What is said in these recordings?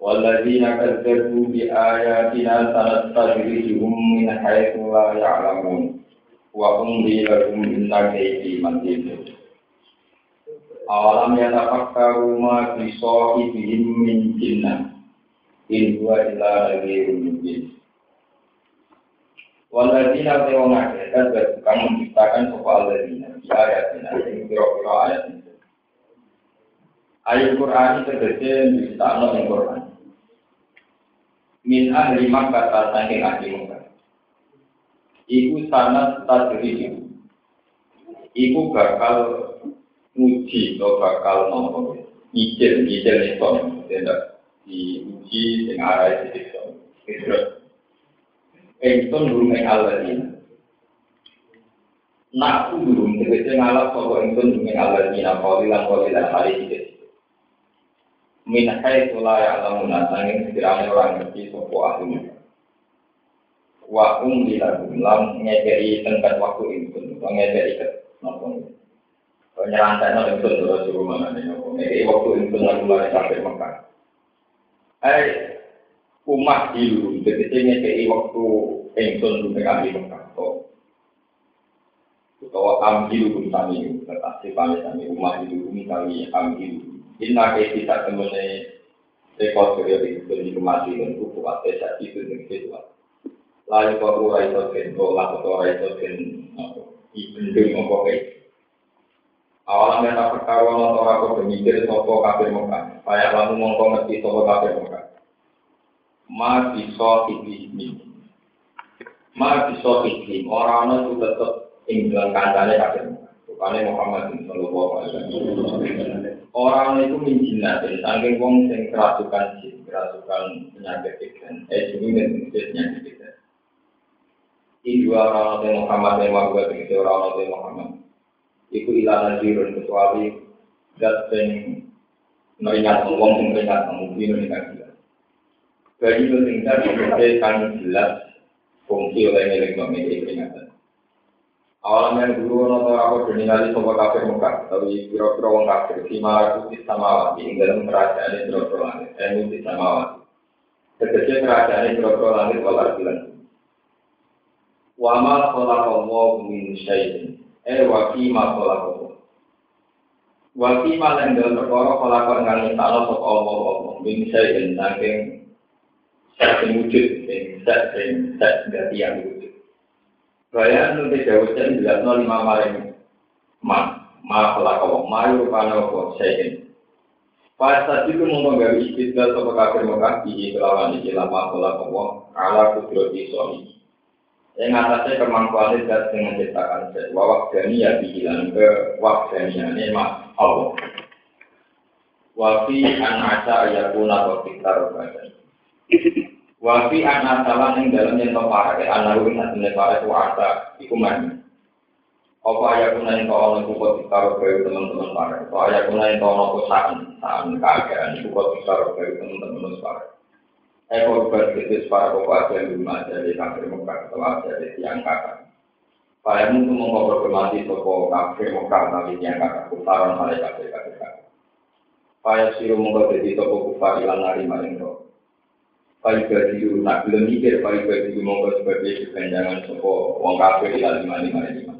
والذين كذبوا بآياتنا سنستدرجهم من حيث لا يعلمون وأملي لهم إن كيدي متين أولم يتفكروا ما في صاحبهم من جنة إن هو إلا نذير مبين Waladina tewang akeh dan kamu menciptakan sopa aladina di ayatina yang kira-kira ayat itu. Ayat Quran itu tegese diceritakan yang Quran. Min ahli Makkah saking ahli Makkah. Iku sanat tadriji. Iku bakal uji atau bakal nopo nyicil nyicil itu tidak diuji dengan arah itu. Terus Engson durung ing alladzina. Nak durung tegese ngalap sapa engson durung ing alladzina qalilan qalilan hari iki. Min haitsu la ya'lamuna sanging sekiranya orang ngerti sapa ahli. Wa um dilahum lam ngekei tengkat waktu engson, ngekei ke napa. Penyerantai nang engson terus suruh mana nih, ngekei waktu engson lalu mulai sampai Mekah. Eh, umat dulu, jadi ngekei waktu engson dume kami Mekah. Utawa ambil pun kami, tetapi kami kami umat itu kami kami ambil. Inna ke kita temune rekod kerja di di kemati dan buku desa itu dengan situasi. Lalu kau itu lah kau ora itu kan, ibendung apa tak perkara orang orang kau bermikir sopo kafir Mekah. Kayak lalu mongko ngerti sopo kafir Mekah. Ma bisa ini Ma bisa iklim, orang itu tetap tinggal kancane kafir. Bukannya Muhammad Sallallahu Alaihi Wasallam. Orang itu menjinat, dan saking wong sing kerasukan jin, kerasukan penyakit pikiran, eh jadi dan penyakit pikiran. Ini dua orang yang Muhammad yang mau buat itu orang yang Muhammad. Iku ilah najirun kecuali dat sing meringat wong sing meringat mungkin meringat jelas. Bagi itu tinggal kan jelas fungsi oleh milik memiliki peringatan. Awalan yang dulu noto aku diningali sobat kafir Mekah, tapi kira-kira wong ing dalam kerajaan kira-kira langit, saya putih samawati. Tegese kerajaan kira-kira langit. Wama min syai'in, eh wakima kholaqallahu. Wakima yang dalam perkara kholaqal ngang insana sop Allah Allah, min saking wujud, jauh jadi jelas lima ma ma pelakau ma rupanya apa saya Pas itu mau menggawe istilah sopo kafir Mekah di kelawan iki lama pelakau ala kudro di suami. Yang atasnya kemampuan dan dengan menciptakan set wawak ya dihilang ke wak dani ini mak Allah. Wafi an asa ayakuna wa fiktar badan. Wafi anak salah yang dalam yang kau parah, anak rugi satu nih parah itu asa, iku mani. Apa ayah kuna yang kau nunggu kau ditaruh ke teman-teman parah, apa ayah kuna yang kau nunggu saan, saan keadaan, iku kau ditaruh ke teman-teman parah. Eh kau berkritis para kau aja di rumah jadi kafir muka atau aja di tiang kakak. Para itu mengkau berkemati toko kafir muka tapi tiang kakak kutaran malaikat kafir kakak. Para siru mengkau jadi toko kufar ilang nari maling roh. Pai bagi nak belum mikir pai bagi monggo sebagai kepanjangan sopo wong kafir ila lima lima lima.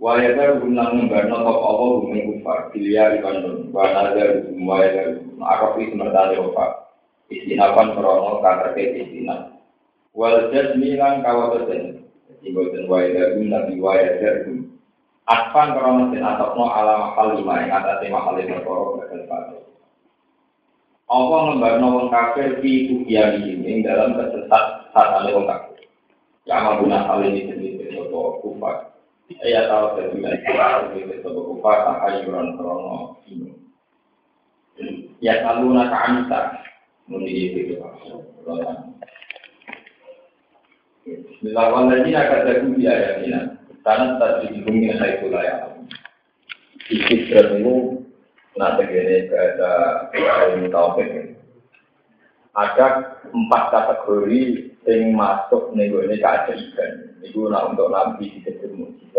Waya baru guna membarno top bumi kufar, di dari mertani ofa, istinapan istinap. Wal jasmilan kawatasen, jimboten waya dari nabi waya dari Aspan krono sen atokno ala mahal lima yang di ini dalam kesesat saat ada kafir. Yang mengguna hal ini sendiri, kufar. Iya tahu dari wilayah Quran itu sebuah kufa tahayuran krono. Ya selalu naka anita menjadi itu. Bismillahirrahmanirrahim. Akan jadi ayat ini. Karena tadi dihubungi saya itu lah ya. Istidrat itu nanti gini ada ilmu taufik ada empat kategori yang masuk nih ini keajaiban. Itu nah, untuk nabi disebut mujizat.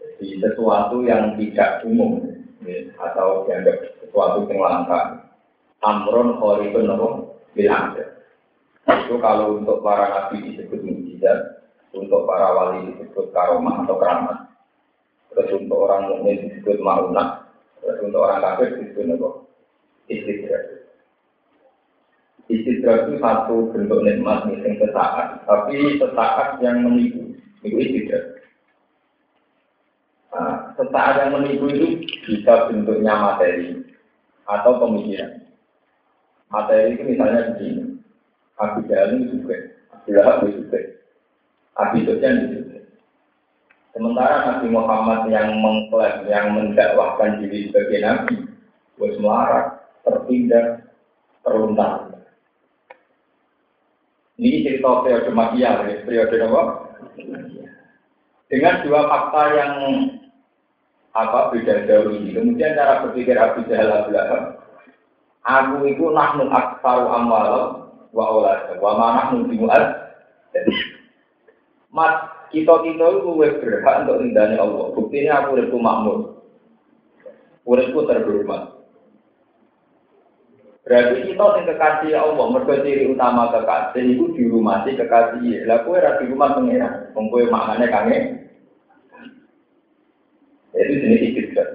Jadi sesuatu yang tidak umum ya, atau dianggap sesuatu yang langka. Amron horizon apa bilang itu kalau untuk para nabi disebut mujizat, untuk para wali disebut karomah atau keramat. Terus untuk orang mukmin disebut maunah, terus untuk orang kafir disebut apa? Istidrak. Istidrak itu satu bentuk nikmat yang sesaat, tapi sesaat yang menipu. Itu istidrak. Sesaat yang menipu itu bisa bentuknya materi atau pemikiran. Materi itu misalnya begini, Abu Jahal juga, Abu Lahab juga, Abu Sufyan juga. Sementara Nabi Muhammad yang mengklaim, yang mendakwahkan diri sebagai Nabi, bos melarat, tertindak, terluntar. Ini cerita periode Makiyah, periode apa? Dengan dua fakta yang apa beda jauh ini. Kemudian cara berpikir Abu Jahal Abu Lahab, aku itu nahnu aksaru amal wa olad wa mana bimu'ad. Mas, kita kita itu berhak untuk ridhani Allah. Buktinya aku uripku makmur. Uripku terhormat. Berarti kita yang kekasih Allah, mereka ciri utama kekasih itu dirumati kekasih. Lah kue ra di rumah pengira, wong kowe maknane kange. Itu jenis istidrat.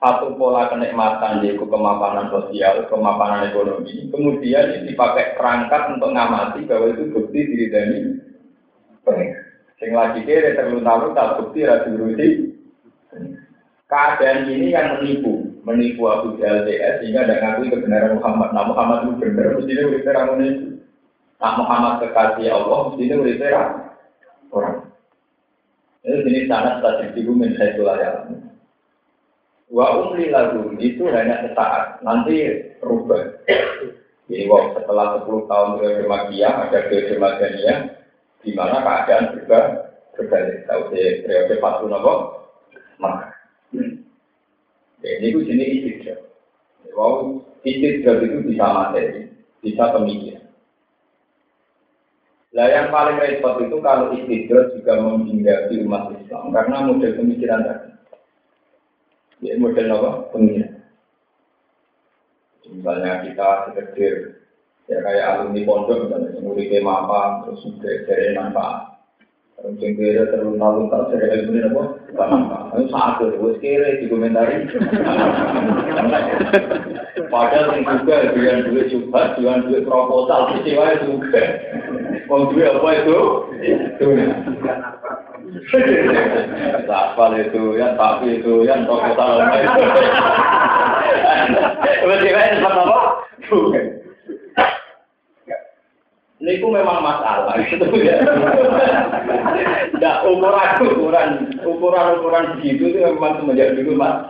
Satu pola kenikmatan yaitu kemapanan sosial, kemapanan ekonomi. Kemudian ini dipakai perangkat untuk ngamati bahwa itu bukti diri dari. Sing lagi kere terlunta-lunta bukti ra diurusi. Keadaan ini yang menipu, menipu Abu Jahal DS sehingga tidak ngakui kebenaran Muhammad. Nah Muhammad itu benar, mestinya udah terang menipu. Nah Muhammad kekasih Allah, udah terang orang. Ini jenis tanah tadi itu min saya ya. Wa umli lagu itu hanya sesaat, nanti rubah. Jadi wow, setelah 10 tahun periode Magiyah, ada periode Madaniyah, di mana keadaan juga berbalik. Tahu sih periode Fatu Nopo, maka ini itu jenis istidrak. Wow, istidrak itu bisa materi, bisa pemikiran. Lah yang paling repot itu kalau istidrak juga menghindari umat Islam karena model pemikiran tadi. Ya, model apa? Pemikiran. Misalnya kita sekedar ya kayak alumni pondok misalnya muridnya apa terus juga dari manfaat terus yang kira terlalu lalu tak dari ilmu apa bukan manfaat itu saat itu kira di komentari padahal yang juga jualan duit juga jualan duit proposal kecewa juga mau duit apa itu Sapal itu, yang tapi itu, yang proposal itu. Berarti kan apa? Bukan. Ini memang masalah gitu ya. Nah, ukuran ukuran ukuran ukuran begitu itu memang semenjak dulu mas.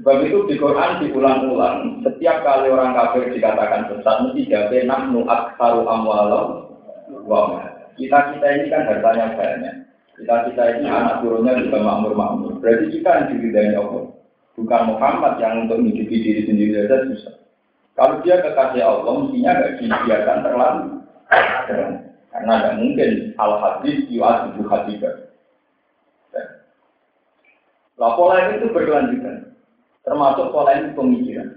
Sebab itu di Quran diulang-ulang. Setiap kali orang kafir dikatakan sesat, mesti jawab nahnu aksaru amwalam wa Kita kita ini kan hartanya banyak. Kita kita ini anak turunnya juga makmur-makmur. Berarti kita yang diridai Allah. Bukan Muhammad yang untuk menghidupi diri sendiri saja susah. Kalau dia kekasih Allah, mestinya nggak dibiarkan terlalu. Karena tidak mungkin al hadis yu'ad ibu hadidah. Nah, pola itu berkelanjutan. Termasuk pola ini pemikiran.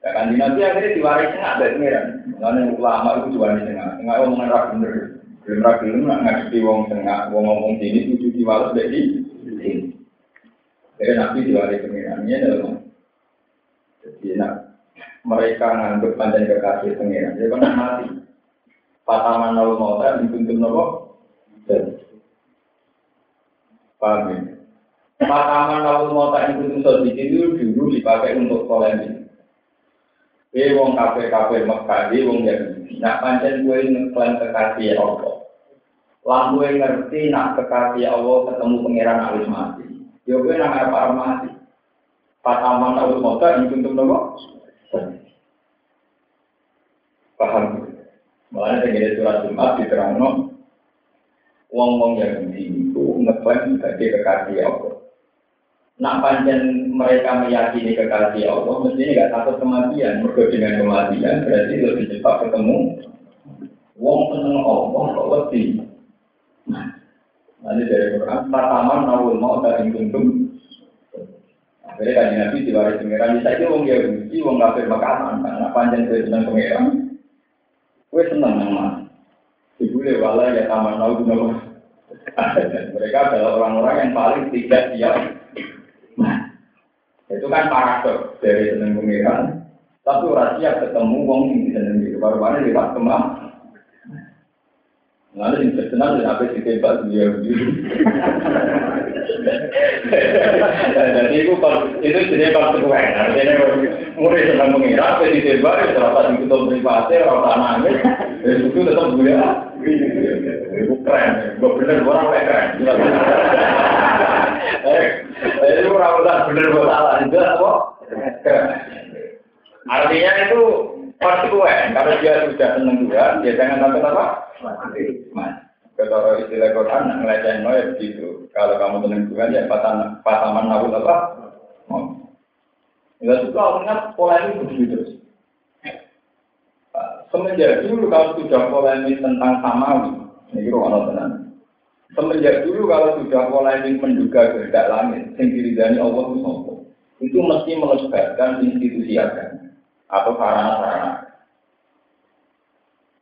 Ya kan, nanti akhirnya diwaris tengah dari pengiran. Mengenai ulama itu diwaris tengah. Tengah omongan rak bener. Belum rak belum nak ngadepi wong tengah. Wong ngomong sini, tujuh diwaris dari sini. Jadi nabi diwaris pengiran. Ini adalah. Jadi, nah, mereka nganggap panjang kekasih pengiran. Jadi kan mati. Pataman lalu mau dituntut nopo. Paham ya? Pataman lalu mau dituntut sodik itu dulu dipakai untuk polemik. Eh wong kafe kafe Mekah, eh wong Yahudi. Nak pancen gue ngeklaim kekasih Allah. Lah gue ngerti nak kekasih Allah ketemu pangeran harus mati. Yo gue nak apa mati. Pataman lalu mau dituntut nopo. Paham? Makanya saya surat Jumat di Terangno, wong-wong Yahudi itu ngeklaim sebagai kekasih Allah. Nak panjang mereka meyakini kekasih Allah, mestinya nggak takut kematian. Mereka dengan kematian berarti lebih cepat ketemu. Wong seneng Allah kok lebih. Nanti dari Quran, pertama nawul mau dari tundung. Akhirnya kan Nabi diwaris pengiran, saya itu wong Yahudi, wong kafir makanan, karena panjang dari seneng pengiran. Gue seneng nama. Ibu lewala ya taman nawul. Mereka adalah orang-orang yang paling tidak siap. Nah, itu kan paradok dari seneng pengiran. Tapi orang siap ketemu wong yang itu. Baru-baru lewat kemah. Lalu yang terkenal dan apa sih tembak dia Jadi itu itu jenis konsekuen. Artinya mulai senang mengira, apa sih tembak, terasa ditutup privasi, orang nangis, itu tetap gue Itu keren, gue bener orang keren. Itu orang udah bener gue salah, itu apa? Artinya itu konsekuen. Kalau dia sudah senang Tuhan, dia jangan sampai apa? Mati. Kalau istilah Quran, ngeleceh no ya begitu. Kalau kamu tenang Tuhan, ya pataman nawul apa? Ya suka ingat pola ini begitu terus. Semenjak dulu kalau sudah polemik tentang samawi, ini ruang tenang. Semenjak dulu kalau sudah polemik menduga kehendak langit, yang diridani Allah itu itu mesti melebatkan institusi agama atau sarana-sarana.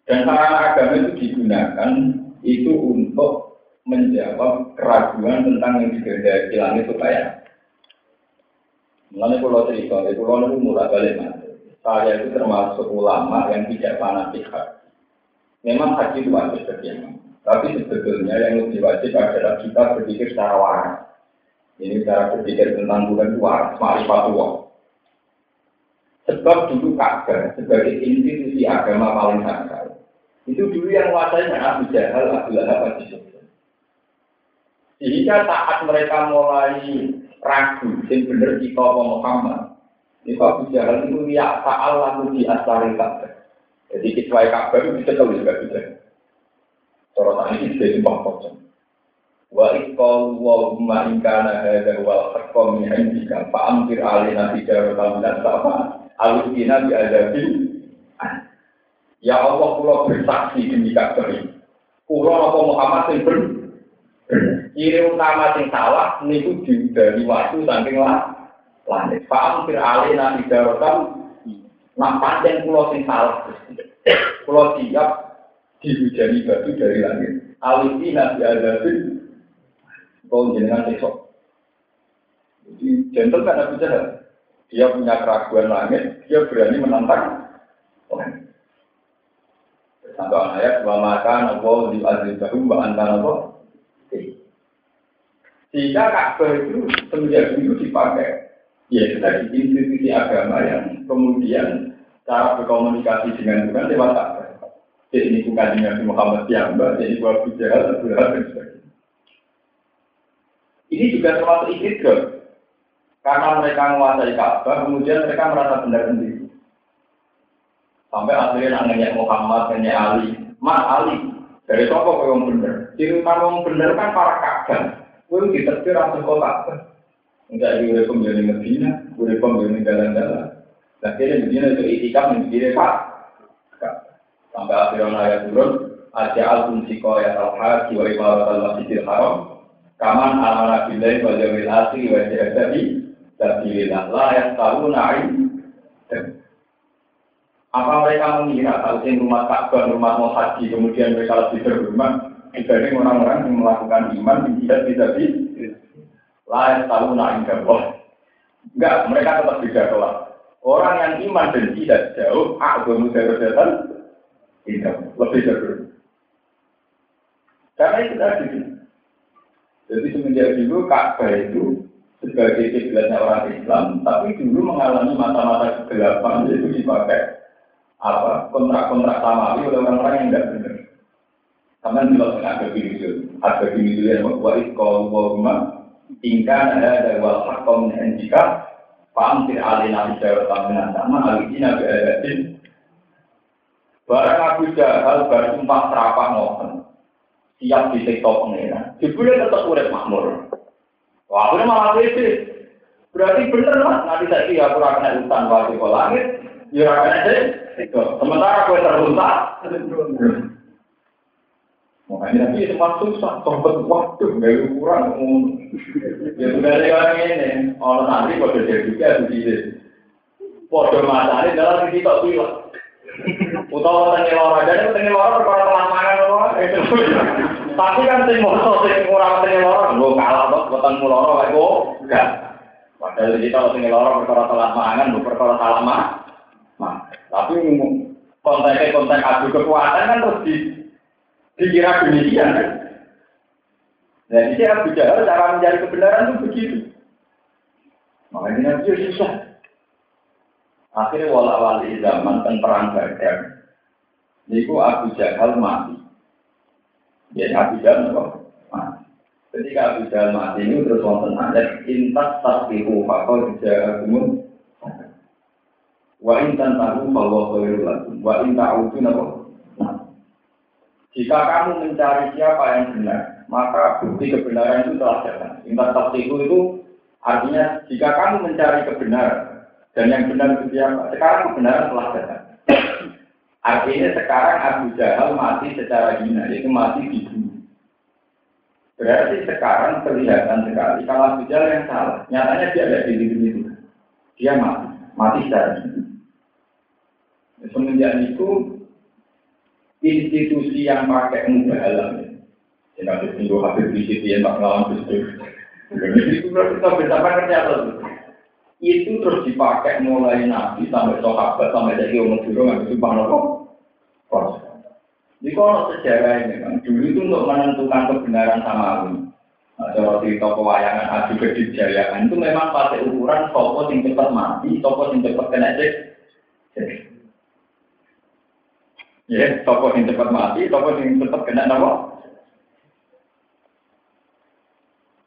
Dan sarana agama itu digunakan itu untuk menjawab keraguan tentang yang di langit supaya Mengenai pulau cerita, itu pulau itu mulai balik Saya itu termasuk ulama yang tidak fanatik. Memang haji itu wajib bagi Tapi sebetulnya yang lebih wajib adalah kita berpikir secara waras. Ini cara berpikir tentang Tuhan itu waras, ma'rifatullah. Sebab dulu Ka'bah sebagai institusi agama paling sakral itu dulu yang menguasai Abu Jahal, Abu Lahab, Abu. Sehingga saat mereka mulai ragu, yang benar kita Muhammad, itu Abu Jahal itu ya ta'al lalu di asari Ka'bah. Jadi kecuali Ka'bah itu bisa tahu juga bisa. Sorotan ini sudah sumpah kosong. Wa ikol wa umma ingkana hadha wal haqqo min indika fa'amtir alina tijaratan dan sama alusina bi adabi Ya Allah, pulau bersaksi demi Ka'bah ini. Pulau apa Muhammad yang ber Ciri utama yang salah, niku dari waktu saking lah. Langit. Faham fir'ali nabi darotam, nak panjang pulau yang salah. Pulau siap dihujani batu dari langit. Alisi nabi azabin, kau jenengan besok. Jadi gentle kan Nabi Dia punya keraguan langit, dia berani menantang langit. Sampai ayat wa maka nopo di azizahu wa anta nopo. Sehingga Ka'bah itu semenjak dulu dipakai. Ya sudah di institusi agama yang kemudian cara berkomunikasi dengan Tuhan lewat. Jadi ini bukan dengan Muhammad yang jadi buat Jahal, Abu dan sebagainya. Ini juga termasuk istidgol. Karena mereka menguasai Ka'bah, kemudian mereka merasa benar sendiri. Sampai akhirnya nanya Muhammad, nanya Ali. Mas Ali, dari siapa kau yang benar? Ciri utama yang benar kan para kakak. Kau ditetir kau kakak. Enggak di udah pembeli Medina, udah pembeli jalan-jalan. Nah, Medina itu itikaf menjadi pak. Sampai akhirnya ayat turun, aja album siko ya al-haji wa ibarat al-masjidil haram. Kaman amanah billahi wal yawmil akhir wa jihadi. Sabilillah la yastaluna dan apa mereka mengira kalau rumah Ka'bah, rumah mau haji, kemudian mereka lebih berhormat dibanding orang-orang yang melakukan iman di tidak tidak di lain tahu naik Allah. Enggak, mereka tetap beda kelas. Orang yang iman dan tidak jauh, agama darajatan tidak lebih jauh. Karena itu tadi. Jadi semenjak dulu Ka'bah itu sebagai kiblatnya orang Islam, tapi dulu mengalami mata-mata kegelapan itu dipakai apa kontrak-kontrak samawi oleh orang-orang yang tidak benar. Karena di luar ada video, ada video yang membuat kalau wama tingkat ada dari wal hakom dan paham tidak alih nabi jawab sama alih nabi Barang Abu Jahal baru sumpah serapah mohon. siap di sektor pengeran. Jebule tetap urip makmur. Wah, akhirnya malah pede. Berarti bener lah, nanti saya kira aku kena hutan waktu ke langit, ya kena deh. Sementara aku terlunta, Makanya nanti semua susah, sobat waktu, gak ukuran. Ya sudah orang ini, orang nanti pada jadi juga begitu. Podo matane dalam kita bilang. Utawa tengah loro jadi tengah loro perkara kelamanan loro. Tapi kan sing moto sing ora tengah loro lho kalah kok loro kae kok. Enggak. Padahal kita tengah loro perkara telat mangan lho perkara salah mah. Tapi kontennya konten adu kekuatan kan terus di dikira demikian kan. Dan ini cara mencari kebenaran itu begitu. Makanya Nabi susah. Akhirnya wala wali zaman kan perang Badar. Niku Abu Jahal mati. Jadi Abu Jahal mati. Ketika Abu Jahal mati ini terus wonten ayat intas tasbihu fakol jahakumun wa intan tahu bahwa khairul lakum wa in ta'udu napa jika kamu mencari siapa yang benar maka bukti kebenaran itu telah datang intan tasbihu itu artinya jika kamu mencari kebenaran dan yang benar itu siapa? Sekarang kebenaran telah datang. Artinya sekarang Abu Jahal mati secara hina, yaitu mati dibunuh. Berarti sekarang kelihatan sekali kalau Abu Jahal yang salah. Nyatanya dia ada di dunia itu. Dia mati, mati secara hina. Semenjak itu institusi yang pakai mudah alam ya. Yang habis minggu habis di situ yang tak ngelawan itu. Itu kita bersama ternyata itu terus dipakai mulai nabi sampai sahabat sampai dari umat dulu nggak bisa nopo proses. Di kalau sejarah ini kan dulu itu untuk menentukan kebenaran sama ini. Nah, kalau cerita pewayangan adu kedijayaan itu memang pakai ukuran sopo yang cepat mati, sopo yang cepat kena cek. Ya, sopo yang cepat mati, sopo yang cepat kena nopo.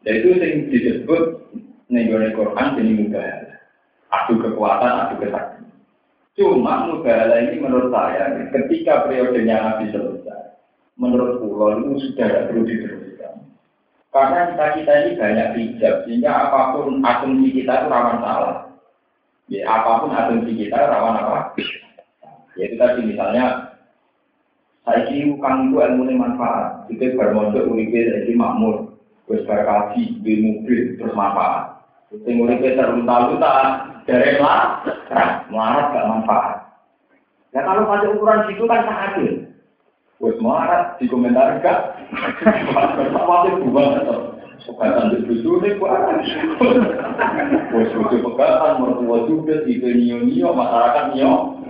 Dan itu yang disebut nih Quran jadi mudah adu kekuatan, adu kesaktian. Cuma mubahala ini menurut saya, ketika periodenya Nabi selesai, menurut pulau itu sudah tidak perlu diteruskan. Karena kita kita ini banyak hijab, sehingga apa pun asumsi kita itu rawan salah. Ya, apa pun asumsi kita rawan apa? Ya itu tadi misalnya, saya kira kang itu ilmu ini manfaat. Itu bermodal uripe jadi makmur, terus berkaji, di terus manfaat. Sing uripe terunta-unta, dari lah, melarat gak manfaat. Ya kalau pada ukuran situ kan adil. Wes melarat di komentar gak, pasti buang atau pegatan di buju ini kuat. Wes buju pegatan, mertua juga, tipe nio nio, masyarakat nio.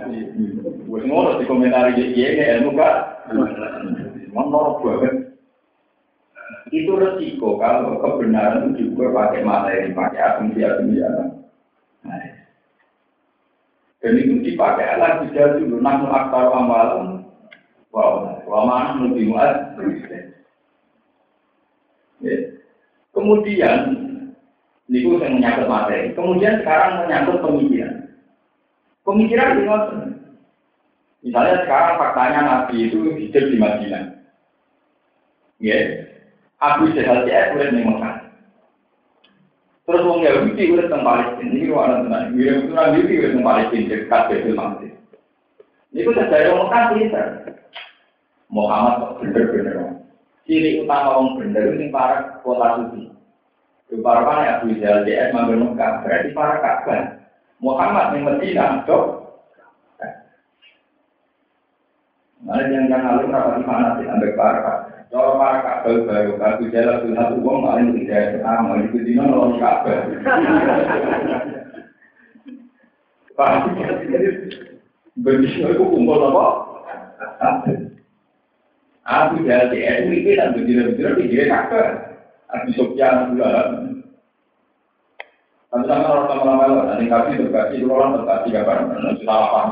Wes ngono di komentar dia ilmu gak. Mana banget. Itu resiko kalau kebenaran itu juga pakai materi, pakai asumsi-asumsi. Nah, dan itu dipakai alat bisa dulu, namun aktar amalan, wow, mana lebih muat. Ya. Kemudian, ini yang menyangkut materi. Kemudian sekarang menyangkut pemikiran. Pemikiran di Misalnya sekarang faktanya Nabi itu hidup di Madinah. Ya, Abu Jahal dia boleh di Mekah. Terus wong Yahudi udah tentang Palestina, ini ruang tentang Yahudi itu Yahudi udah tentang Palestina dekat Betul Maqdis. Ini kan dari orang pinter. Muhammad kok bener-bener. Ciri utama orang bener ini para kota suci. Para kan Abu Jahal DS manggil Mekah, berarti para Ka'bah. Muhammad yang Medina, dok. Nah, yang yang lalu rapat di mana sih, ambil para kalau para kabel baru kaku jalan tuh satu uang paling tidak sama itu dino nolong kabel. Begitu aku kumpul apa? Aku jalan di NU ini dan begitu-begitu di dia kabel. Aku sopnya bulan. Tapi sama orang sama lama nanti kasih terkasih dulu orang terkasih kabar, salah paham.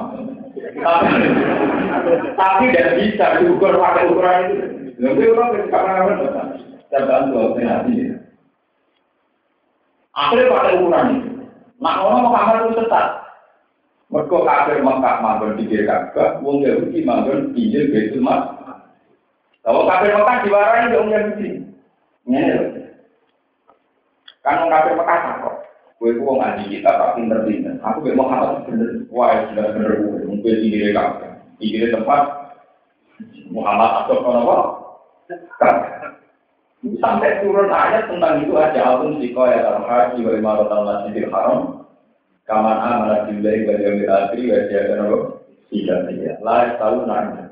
Tapi tidak bisa diukur pakai ukuran itu. Lalu orang Akhirnya pada ukuran itu. Nah orang mau kamar itu tetap. Mereka kafir Mekah di kiri Ka'bah, wong Yahudi manggon pinggir Baitul Mas. Kalau kafir Mekah diwarai dong Yahudi. Ini Kan orang kafir kok. Gue ngaji kita tapi pinter Aku gak Muhammad bener. Wah sudah bener gue. Mungkin ini kafir. Ini tempat Muhammad atau apa? Sampai turun ayat tentang itu aja alun siko ya dalam haji wa imaratul masjidil haram. Kaman amanah billahi wa yawmil akhir wa jiyatan apa? Tidak tidak. Lah tahu nanya.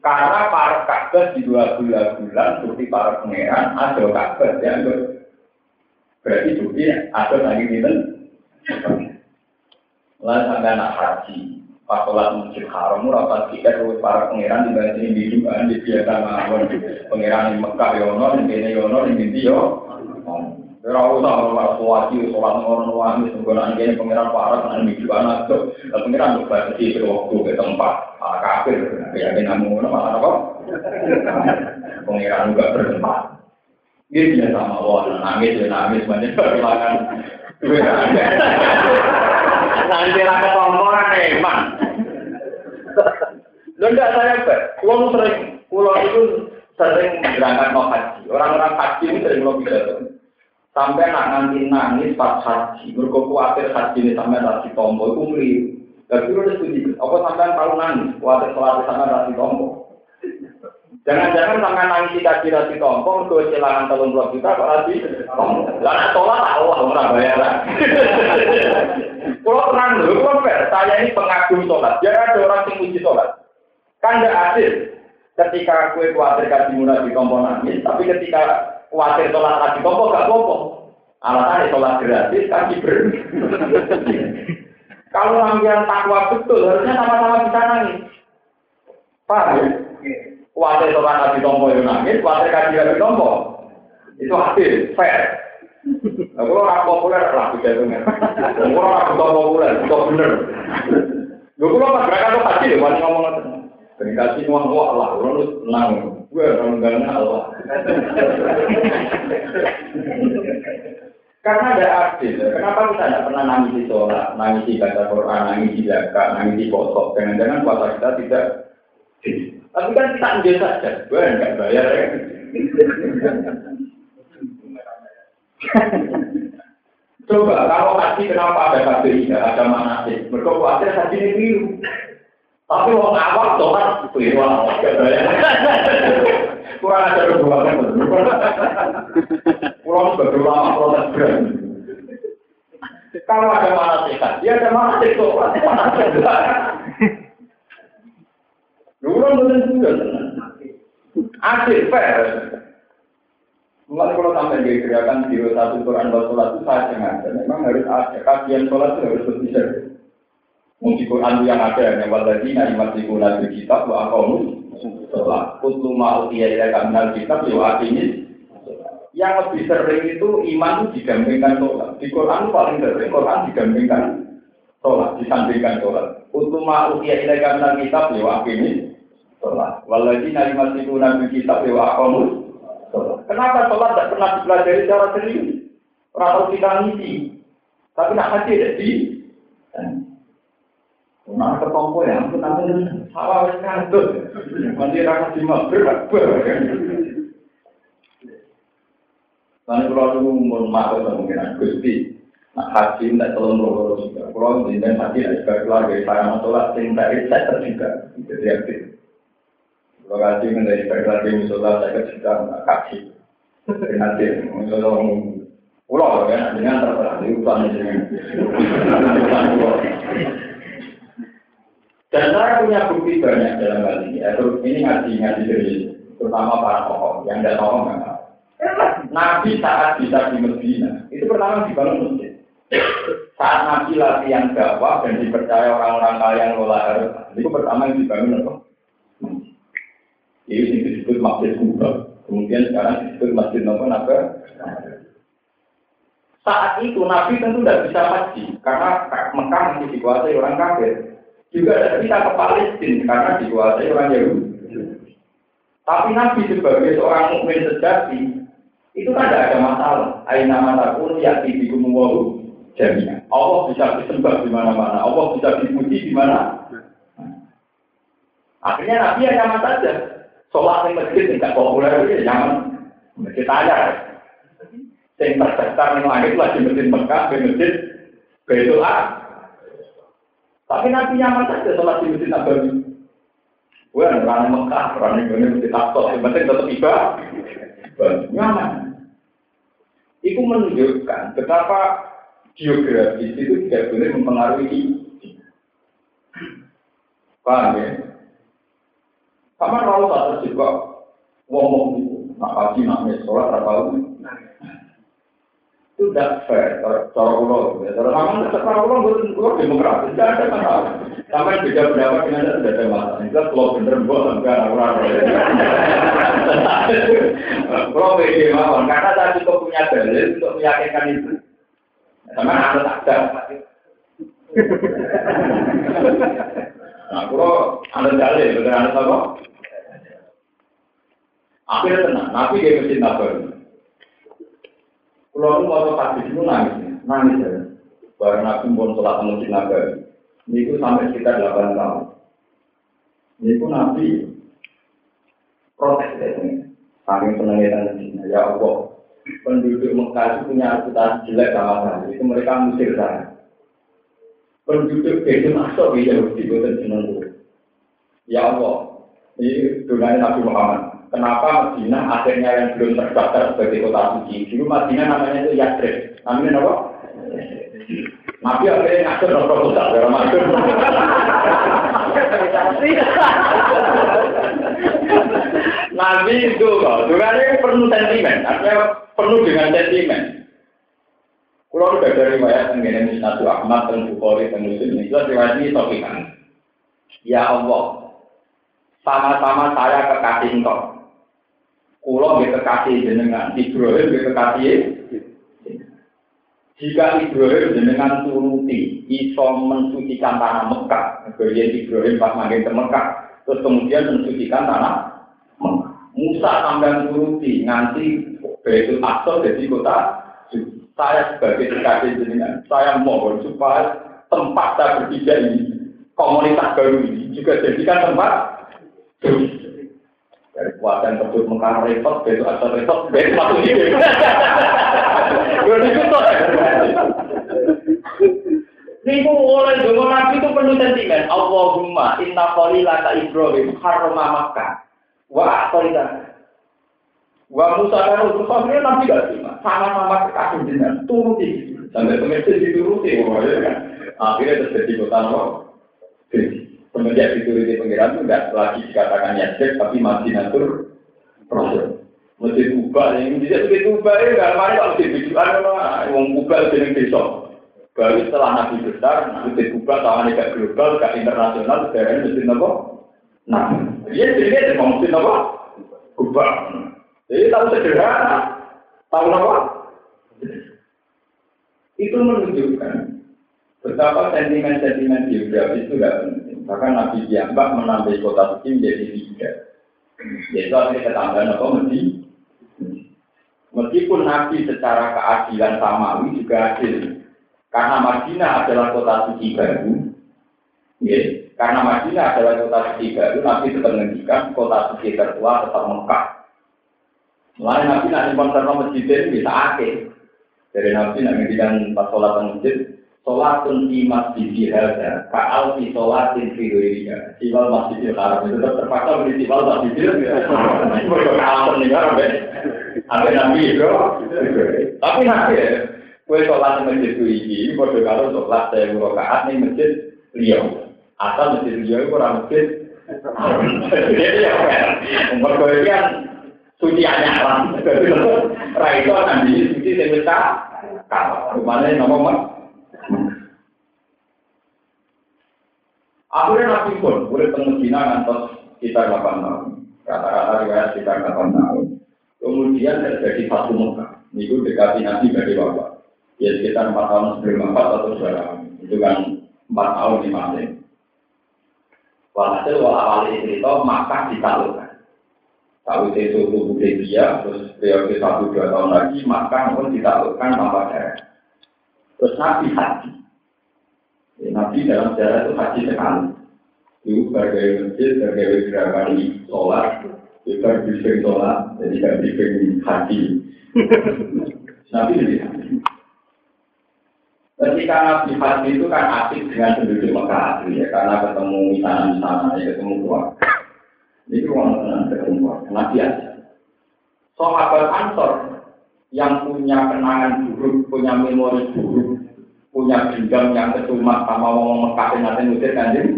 Karena para kabar di dua bulan-bulan seperti para pangeran ada kabar yang berarti bukti ada lagi gitu. Lalu sampai anak haji, pas sholat masjid haram, rapat tiket terus para pangeran di bawah ini biduan di biasa mawon pangeran di Mekah yono, di sini yono, di sini yo. Ora usah ora suwati sholat ngono wae sing kene pangeran para nang miju anak tuh. Pangeran kok batasi waktu ke tempat. Malah kafir. Ya kene ngono malah apa? Pangeran juga bertempat. Dia biasa mawon nangis ya nangis banyak kehilangan. Nanti raka tomporan emang. Lo enggak saya ber, uang sering, pulau itu sering berangkat mau haji. Orang-orang haji ini sering lo bisa Sampai nak nanti nangis pas haji, mereka khawatir haji ini sampai rasi tombo, itu meliru. Itu udah setuju. Apa sampai tahu nangis, khawatir khawatir sampai rasi tombo. Jangan-jangan sampai nangis jika rasi tombo, mereka kehilangan telung puluh juta, kok rasi. Lalu tolak tahu lah, orang bayaran. Kalau tenang dulu, kalau saya ini pengagum sholat. Jangan ada orang yang uji sholat. Kan tidak adil. Ketika kue khawatir kasih mulai di tombo nangis, tapi ketika khawatir sholat lagi kok gak apa-apa. Alasannya sholat gratis kaki ber. Kalau yang takwa betul, harusnya sama-sama bisa nangis. Paham ya? Khawatir sholat lagi tompo yang nangis, khawatir kaki lagi tompo. Itu hasil, fair. Nah, kalau orang populer lah bisa itu Kalau orang bukan populer, itu bener. Gue kalau pas mereka tuh hasil, wani ngomong Dikasih uang wah lah, orang lu senang. Gue orang enggak Allah. Karena ada adil. Kenapa kita tidak pernah nangis di sholat, nangis di baca Quran, nangis di zakat, nangis di posok. Jangan-jangan puasa kita tidak. Tapi kan kita ambil saja. Gue enggak bayar ya. Coba kalau haji kenapa ada KPI, ada manasik? Mereka khawatir haji ini biru. Tapi mau awak sholat itu ya Kurang ada kedua kan. Kurang sebagai ulama protes berani. Kalau ada mana sehat, dia ada mana sehat sholat, mana sehat. Lu kan betul juga Asik fair. Mulai kalau sampai di gerakan biro satu Quran buat sholat itu saya sengaja. Memang harus ada kajian sholat itu harus bisa. Mungkin Quran yang ada yang waladina yumasikuna bil kitab wa aqamu sholat. Kutlu ma'u iya kamnal kitab ya ini. Yang lebih sering itu iman itu digambingkan sholat. Di Quran paling sering Quran digambingkan sholat, disandingkan sholat. Kutlu ma'u iya kamnal kitab ya ini sholat. Waladina yumasikuna bil kitab ya aqamu sholat. Kenapa sholat tidak pernah dipelajari secara serius? Orang kita ngisi. Tapi nak hati di Nah, ketompo ya, aku nanti sawah wis ngandut. Nanti ra di magrib Lalu kalau dulu mau masuk kemungkinan Gusti, haji tidak tolong loro juga. Kalau di haji tidak juga keluarga saya mau sholat, sing dari saya juga. Jadi aktif. Kalau haji menjadi keluarga musola saya juga kaji. Nanti musola pulau kan, dengan terserah di utang dan saya punya bukti banyak dalam hal ini. Ya, ini ngaji-ngaji dari terutama para tokoh yang tidak tahu nggak Nabi saat bisa di Medina itu pertama dibangun masjid. Saat Nabi latihan dakwah dan dipercaya orang-orang kaya yang lola harus itu pertama yang dibangun apa? Ini disebut masjid kubra. Kemudian sekarang disebut masjid apa? Saat itu Nabi tentu tidak bisa haji karena Mekah masih dikuasai orang kafir. Juga ada kita ke Palestina karena dikuasai orang Yahudi. Tapi Nabi sebagai seorang mukmin sejati itu kan tidak ada masalah. Aina mata pun ya di jamiah. Allah bisa disembah di mana-mana. Allah bisa dipuji di mana. Akhirnya Nabi hanya saja. Sholat di masjid tidak populer itu jangan masjid aja. Yang terdaftar di langit lagi masjid Mekah, di masjid Betul Tapi nanti nyaman saja sholat di masjid Nabawi. Gue orang Mekah, orang ini masjid Aqsa, yang penting tetap tiba. Nyaman. Itu menunjukkan betapa geografis itu tidak boleh mempengaruhi Paham ya? Sama kalau tak juga ngomong itu, nak pagi nak sholat apa itu tidak fair cara ulo cara kamu cara ulo bukan ulo demokratis tidak ada masalah. Sampai beda pendapat dengan anda tidak ada masalah. Itu kalau bener buat enggak orang kalau beda mawon karena saya cukup punya dalil untuk meyakinkan itu sama ada nah kalau anda dalil betul anda apa akhirnya tenang nabi dia mesti nabar kalau mau hadis itu nangis, nangis ya. Barang Nabi pun sholat. Ini sampai sekitar 8 tahun. Ini Nabi protes ya. Saking senangnya Ya Allah, penduduk Mekah itu punya reputasi jelek sama saya. Itu mereka musir saya. Penduduk Bedul Masuk ya Yahudi, bukan senang Ya Allah, ini dunia Nabi Muhammad. Kenapa Medina akhirnya yang belum terdaftar sebagai kota suci? Dulu Medina namanya itu Yathrib. Namanya apa? Nabi akhirnya ngatur nopo kota ya Ramadan. Nabi itu kok, ini penuh sentimen, artinya penuh dengan sentimen. Kalau udah dari riwayat tentang Misnatu Ahmad dan Bukhari dan Muslim itu riwayat ini topikan. Ya Allah, sama-sama saya kekasih engkau. Kulo nggih kekasih jenengan, Ibrahim nggih kekasih. Jika Ibrahim jenengan turuti, iso mensucikan tanah Mekah. Kemudian Ibrahim pas makin ke Mekah, terus kemudian mensucikan tanah Mekah. Musa sampai turuti, nganti Baitul Aqsa jadi kota saya sebagai kekasih jenengan, saya mohon supaya tempat saya berpijak ini, komunitas baru ini juga jadikan tempat dari kuatan tersebut mengkar repot, besok atau repot, besok masuk ini. Niku oleh dulu nabi itu penuh sentimen. Allahumma inna lata Ibrahim harma Makkah. Wa aqalita. Wa Musa dan Rasul Fakir nabi gak terima. Sama-sama kekasih jenengan. Turuti. Sampai pengertian dituruti. Akhirnya terjadi kota Nabi. Semenjak dituruti pengiran itu tidak lagi dikatakan yasir, tapi masih natur proses. Masjid Kuba, yang bisa Masjid Kuba ya, nggak mari kalau di bijuan, wong Kuba jadi besok. Baru setelah Nabi besar, Masjid Kuba tangan gak global, gak internasional, sekarang Masjid apa? Nah, dia jadi dia Masjid apa? Kuba. Jadi tahu sederhana, tahu apa? Itu menunjukkan betapa sentimen-sentimen geografis itu tidak penting. Bahkan Nabi Diambak menambah kota suci menjadi tiga. Yaitu artinya ketambahan apa? Mesti. Meskipun Nabi secara keadilan samawi juga adil. Karena Madinah adalah kota suci baru. Ya, karena Madinah adalah kota suci baru, Nabi tetap menghentikan kota suci tertua tetap Mekah. Mulai Nabi nanti konser masjid ini bisa akhir. Dari Nabi nanti menghentikan pas sholat masjid, Sholatun di masjid hadza, kaal di sholatin fi ghairiha. Siwal masjidil haram itu tetap terpaksa beli siwal masjidil. Mereka kalah peninggal sampai sampai nabi itu. Tapi nanti ya, kue sholat di masjid itu ini, bodoh kalau sholat saya rakaat nih masjid liau. Asal masjid liau itu orang. Jadi ya, mereka ini kan suci anyaran. Raito akan di suci saya minta. Kalau rumahnya nomor Akhirnya Nabi pun boleh temu Cina ngantos sekitar 8 tahun. Rata-rata riwayat sekitar 8 tahun. Kemudian terjadi satu muka. Itu dekati Nabi bagi bapak. Ya sekitar 4 tahun sebelum empat atau 2 tahun. Itu kan 4 tahun di masing. Walhasil awal cerita maka ditaklukkan. Tahu itu suku dia, terus periode satu dua tahun lagi, maka pun ditaklukkan tanpa darah. Terus Nabi haji. Ya, Nabi dalam sejarah itu haji sekali. Itu sebagai masjid, sebagai gerakan sholat, Kita briefing sholat, jadi kan briefing hati. Nabi jadi hati. Ketika Nabi hati itu kan asik dengan penduduk Mekah ya, karena ketemu misalnya-misalnya, ya, ketemu keluarga. Ini orang tenang ketemu keluarga, Nabi aja. Sahabat Ansor yang punya kenangan buruk, punya memori buruk, punya dendam yang kesumat sama ngomong Mekah yang nanti ngusir kanjeng,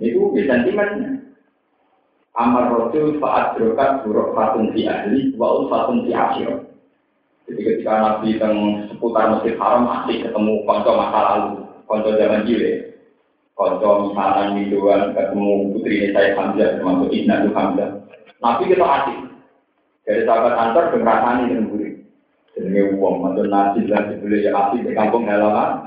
itu bisa sentimennya. Amar Rasul saat berokat buruk fatun di ahli, wa fatun di asyir. Jadi ketika Nabi teng seputar Masjid Haram masih ketemu konco masa lalu, konco zaman jile, konco misalnya Midoan ketemu putri saya Hamzah termasuk Ibnu Hamzah. Nabi kita asik. Dari sahabat antar berasani dengan buri. Jadi uang mantu nasi dan dibeli ya asik di kampung halaman.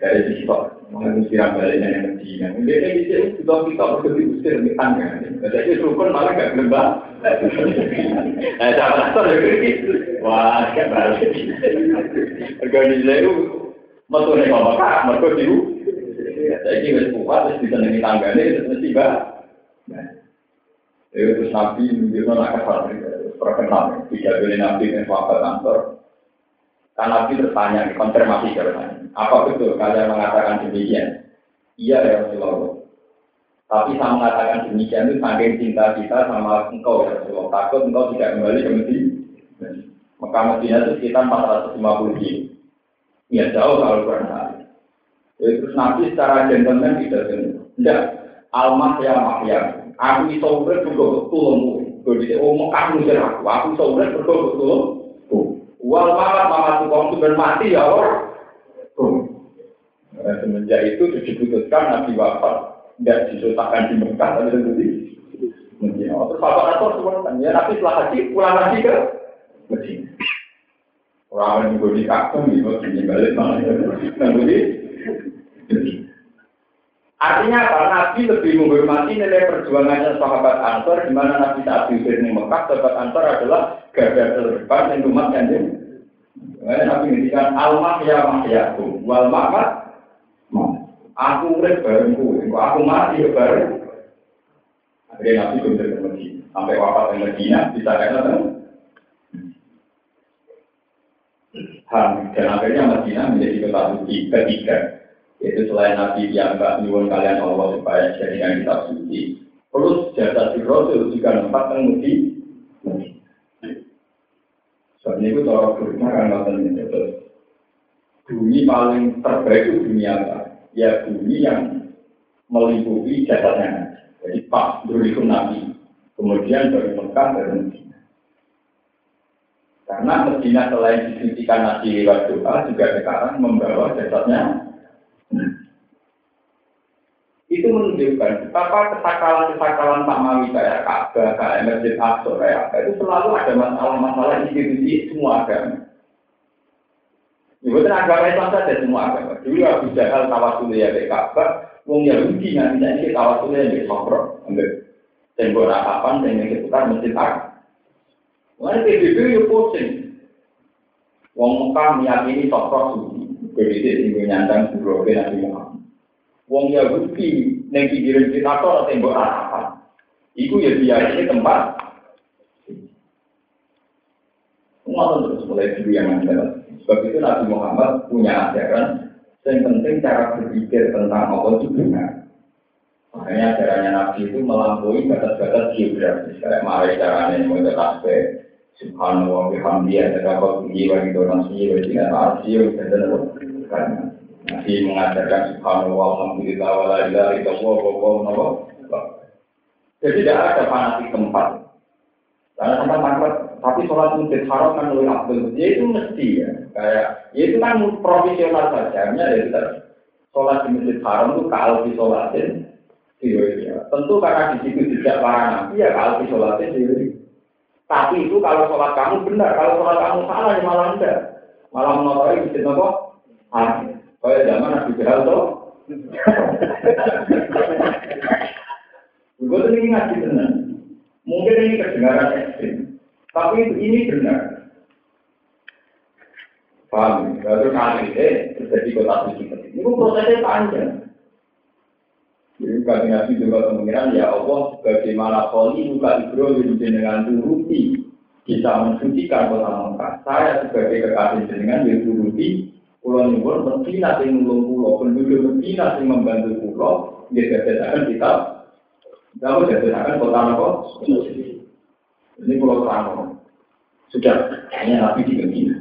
Dari situ, mengenai siram baliknya yang Medina. Dia ini bisa kita kita diusir di tangga. Jadi rukun malah gak gelembang. Nah, sahabat antar juga gitu. Wah, kan balik. Organisasi itu metu nih bapak kak, mereka diu. Jadi wis kuat, wis bisa nengi tanggane, terus mesti bah. Itu terus nabi menunjukkan nak kasar, perkenal. Tidak boleh nabi dan sahabat kantor. Kan nabi bertanya, konfirmasi jawabannya. Apa betul kalian mengatakan demikian? Iya ya Rasulullah. Tapi saya mengatakan demikian itu saking cinta kita sama engkau ya Rasulullah. Takut engkau tidak kembali ke Medina. Mekah Medina itu sekitar 450 kilo. Ya jauh kalau pernah. Jadi terus Nabi secara gentleman tidak tidak almah ya mahya. Aku bisa urut juga tulungmu. Jadi oh Mekah ngusir aku. Aku bisa urut juga betul. Wal mama tukang itu mati ya orang. Semenjak itu diputuskan Nabi wafat tidak disusahkan di Mekah tapi di Medina. Terus apa atau semua ya Nabi setelah haji pulang lagi ke Medina. Orang yang juga di kakung, di sini balik malah di Artinya apa? Nabi lebih menghormati nilai perjuangannya sahabat Ansor, di mana Nabi saat diusir di Mekah, sahabat Ansor adalah garda terdepan yang umat yang Karena Nabi mengatakan almah ya mahyakum, wal mamat, aku urip aku mati ya bareng. Akhirnya Nabi benar ke Medina, sampai wafat di Medina, bisa kata Ham. Dan akhirnya Madinah menjadi kota suci ketiga. Yaitu selain Nabi yang mbak nyuwun kalian Allah supaya jadikan kitab suci. Terus jasa si Rasul juga tempat yang mudi. Soalnya itu cara berikutnya kan. Bumi paling terbaik itu dunia apa? Ya bumi yang meliputi jasadnya. Jadi pas dulu Nabi. Kemudian dari Mekah dari Medina. Karena Medina selain disucikan nasi lewat doa juga sekarang membawa jasadnya. Itu menunjukkan betapa kesakalan-kesakalan Pak kayak Ka'bah, kayak Masjid Aqsa, kayak apa itu selalu ada masalah-masalah institusi semua agama. Ibu agama Islam saja semua agama. Dulu Abu Jahal tawasul ya kayak Ka'bah, Wong Yahudi nanti nanti tawasul ya kayak Sokro, ambil tembok ratapan yang seputar Masjid Aqsa. Mana PBB yo pusing. Wong Mekah meyakini sosok suci. PBB sing nyandang buroke Nabi Muhammad. Wong Yahudi ning pinggiran Sinator tembok harapan. Iku ya ini tempat. Ngotot terus mulai dulu yang ada. Sebab itu Nabi Muhammad punya ajaran yang penting cara berpikir tentang Allah itu benar. Makanya ajarannya Nabi itu melampaui batas-batas geografis. Kayak mari caranya mau tasbih, Subhanallah bihamdi ada dapat jiwa di dalam jiwa dengan arsi dan karena Nabi mengajarkan Subhanallah alhamdulillah wala ilaha illallah wa Jadi tidak ada fanatik tempat. Karena tempat tempat tapi sholat masjid haram kan lebih abdul. Ya itu mesti ya. Kayak ya itu kan profesional saja. Hanya ya kita sholat di masjid haram itu kalau di sholatin ya. Tentu karena di situ tidak para nabi ya kalau di sholatin tapi itu kalau sholat kamu benar, kalau sholat kamu salah ya malah enggak. Malah mengotori masjid nopo. Aneh. Kayak zaman Nabi Jahal tuh. Gue tuh ini ngaji. Mungkin ini kedengaran ekstrim. Tapi ini benar. Paham? Lalu kali ini terjadi kota suci. Ini prosesnya panjang. Jadi kami nabi juga kemungkinan ya Allah bagaimana kali muka Ibrahim dengan turuti bisa mensucikan kota Mekah. Saya sebagai kekasih jenengan yang turuti Pulau Nyuwun mesti nanti nulung pulau, penduduk mesti nanti membantu pulau, dia jadikan kita, kamu jadikan kota Mekah. Ini pulau terang, sudah hanya nabi di Medina.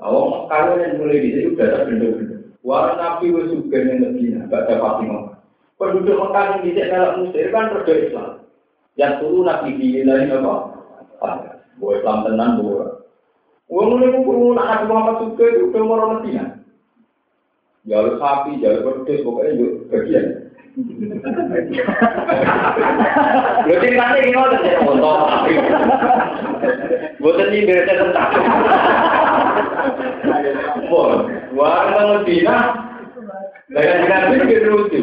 Oh, kalau yang mulai di sini sudah ada benda-benda. Wah, nabi itu juga yang Medina, gak ada Fatimah penduduk Mekah yang tidak dalam Mesir kan kerja Islam. Yang turun nabi di lain apa? Buat Islam tenan buat. Uang mulai ngumpul nak nabi Muhammad juga itu udah mau Medina. Jalur sapi, jalur pedes, pokoknya bagian. Lho ceritane iki ngoten ya untuk sapi. Boten iki berita tentang. Wah, wong Medina. Lah kan iki lucu.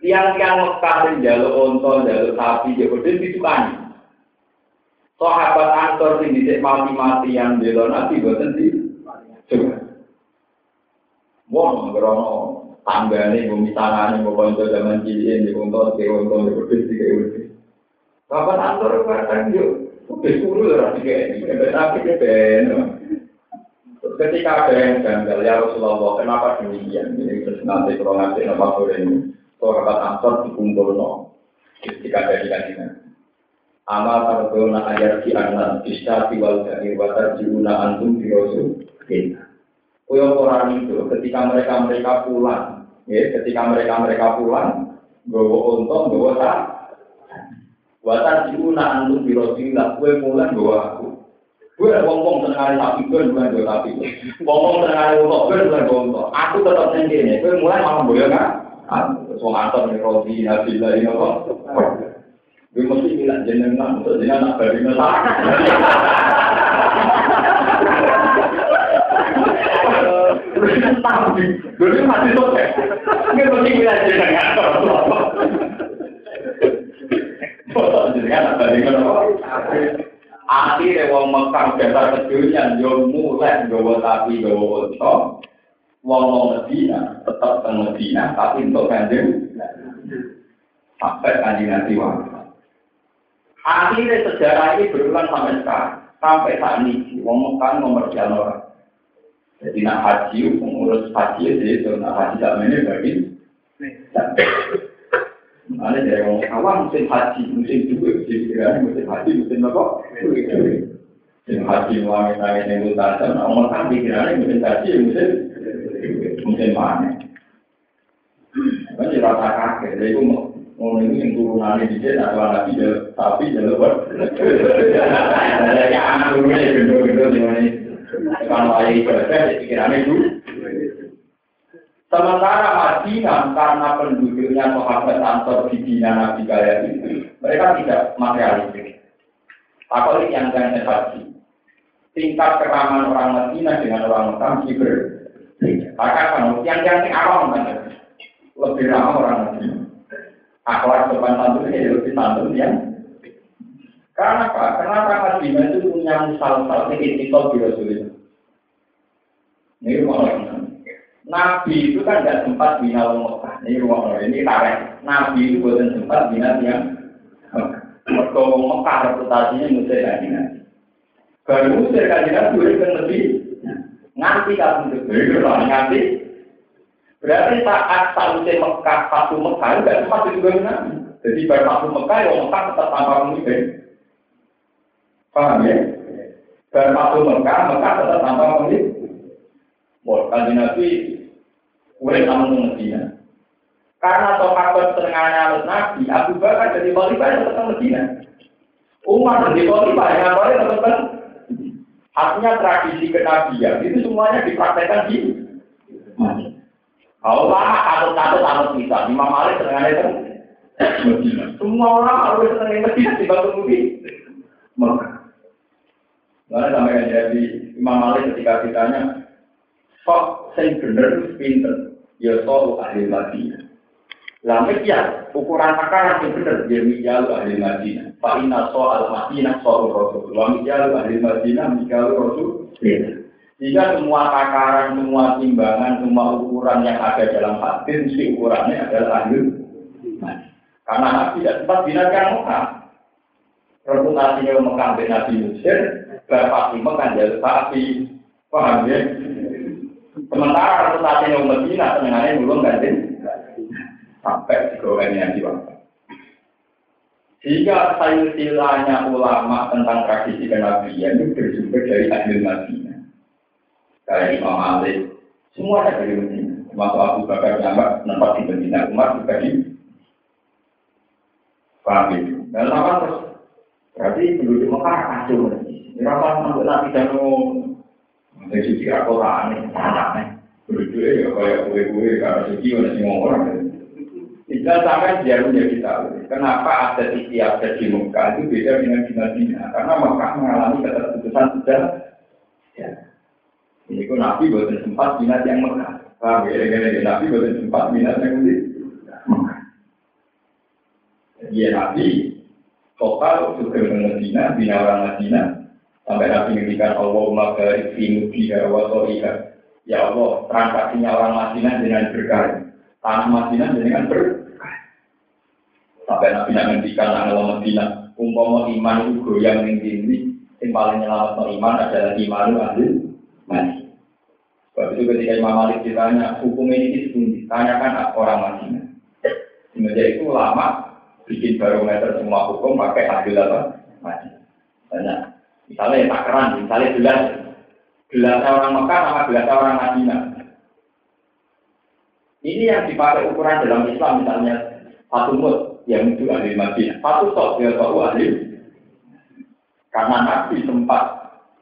Tiang-tiang yang jalur onto, jalur sapi, jalur itu disukani. Sahabat Ansor sing dhisik mati-mati yang bela Nabi boten di coba. Wong ngrono tanggane bumi tanane kok kanca zaman cilik di onto, di onto, di wedhus, di wedhus. Sahabat Ansor kadang yo udah suruh ora dikene, tapi ben. Ketika ada yang janggal, ya Rasulullah, kenapa demikian? Ini terus nanti kalau nanti nama ini sahabat Ansor dikumpul no. Ketika dari kajian. Amal tarbona ayat di anak bisa tiwal dari watar jiuna antum di rasul Kaya orang itu ketika mereka mereka pulang, ya, ketika mereka mereka pulang, gowo untung, gowo tak. Watar jiuna antum di rasul kue mulai gowo aku. Gue ngomong tengah sapi, gue mulai gue sapi. Ngomong tengah untuk, gue mulai gue untuk. Aku tetap sendiri, gue mulai malah boleh kan? Wong antar nih roti nabi lah ini apa? Gue mesti bilang jenengan untuk jenengan nak beri masalah. Tapi, gue masih sukses. Gue mesti bilang jenengan. Jenengan nak beri masalah. Akhirnya wong Mekah dasar kecilnya, yo mulai gawa sapi, gawa unta, wong wong Medina tetap teng Medina tapi untuk kanjeng sampai kanjeng nanti Akhirnya sejarah ini berulang sampai sekarang sampai saat ini wong Mekah nomor jalan orang. Jadi nak haji pengurus haji jadi nak haji dalam ini bagi Mana dari orang awam musim haji, musim juga, musim kira musim haji, musim apa? Musim haji, wangi nangis yang utara, orang kami kira musim haji, musim mungkin mana. Kan ya rasa kaget, jadi itu mau ini yang turunannya di sini atau lagi ya, tapi ya lebar. Ada yang anak gendut-gendut di mana kalau ayah ibadah, pikirannya itu. Sementara Madinah karena penduduknya sahabat Ansor di Dina Nabi kaya itu, mereka tidak materialistik. Apalagi yang yang haji. Tingkat keraman orang Madinah dengan orang Mekah berbeda. Maka kamu yang yang awam kan lebih ramah orang muslim. Akhlak sopan santun ini lebih santun ya. Karena apa? Kenapa Madinah itu punya misal-misal etikal di Rasulullah? Ini rumah Nabi itu kan tidak sempat bina Mekah. Ini rumah ini tarik. Nabi itu bukan sempat bina yang Mereka Mekah reputasinya musir kajian. Baru musir kajian itu lebih Nganti kamu itu nganti. Berarti saat sausnya Mekah, satu Mekah, enggak sempat juga Nabi. Jadi pada satu Mekah, ya Mekah tetap tanpa pemimpin. Paham ya? Pada satu Mekah, Mekah tetap tanpa pemimpin. Wah, kanji Nabi, boleh kamu Medina. Karena sahabat setengahnya Nabi, Abu Bakar jadi khalifah tetap Medina. Umar jadi khalifah, yang boleh tetap Artinya tradisi kenabian itu semuanya dipraktekkan di kalau lama kalau satu tahu kita, Imam Malik senang itu Semua orang harus senang Medina di batu bumi. Mana sampai jadi Imam Malik ketika ditanya, kok saya bener pinter, ya soal ahli Madinah. Lalu ya, ukuran akar yang benar, dia mijal ahli Madinah. Pak Inna soal Madinah soal Rasul. Wa mijal ahli Madinah, mijal Rasul. Jika semua takaran, semua timbangan, semua ukuran yang ada dalam hadis, si ukurannya adalah ahli Karena Nabi tidak sempat binakan Mekah. Reputasinya Mekah bin Nabi Mesir, Bapak Fatimah kan jadi sapi. Paham ya? Sementara reputasinya Medina, senengannya belum ganti. Sampai digoreng yang diwakil. Jika silsilahnya ulama tentang tradisi kenabian itu bersumber dari ahli Madinah kayak Imam Malik, semua ada dari Medina. Termasuk Abu Bakar Jambak, tempat di Medina, Umar juga di Paham itu. Dan apa terus? Berarti penduduk Mekah kacau. Berapa sampai Nabi Danu? Dari suci Al-Quran, anaknya. Penduduknya ya kayak kue-kue, karena suci, ada semua orang. Tidak sampai dia menjadi tahu. Kenapa ada ada di Mekah itu beda dengan di Madinah? Karena Mekah mengalami keterputusan sudah. Ya. Ini kok Nabi buatan sempat minat yang Mekah. Paham ya? Nabi buatan sempat minat yang di Mekah. Iya Nabi total juga Medina, bina orang Medina, sampai Nabi ngendikan Allah barik fi mudiha wa. Ya Allah, transaksinya orang Madinah dengan berkah. Tanah Madinah dengan berkah. Sampai Nabi ngendikan Allah Madinah, umpama iman itu goyang ning dindi, yang paling nyelamat iman adalah iman ahli mati. Sebab itu ketika Imam Malik ditanya, hukum ini itu tanyakan orang Madinah. Semenjak itu lama bikin barometer semua hukum pakai adil apa? Madinah. Banyak. Misalnya ya takaran, misalnya gelas. Gelas orang Mekah sama gelas orang Madinah. Ini yang dipakai ukuran dalam Islam misalnya satu mut yang itu ahli Madinah, satu sok dia tahu ahli. Karena Nabi sempat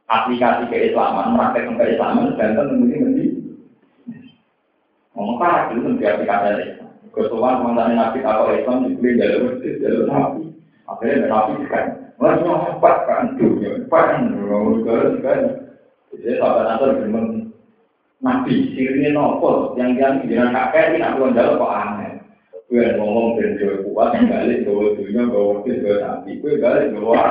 aplikasi keislaman, praktek keislaman, dan tentu ini Ngomong parah dulu tentu aplikasi Islam. Kesuwan mengenai nabi atau Islam dibeli jalur jalur nabi. Akhirnya nabi kan, wah cepat kan, dunia cepat. Kan, ngomong juga kan. Jadi sahabat Nasr bilang, Nabi sirine nopo? Yang yang jangan kakek ini aku jauh kok aneh. Gue ngomong dan jauh kuat, balik bawa dunia, bawa wakil, bawa nabi, gue balik bawa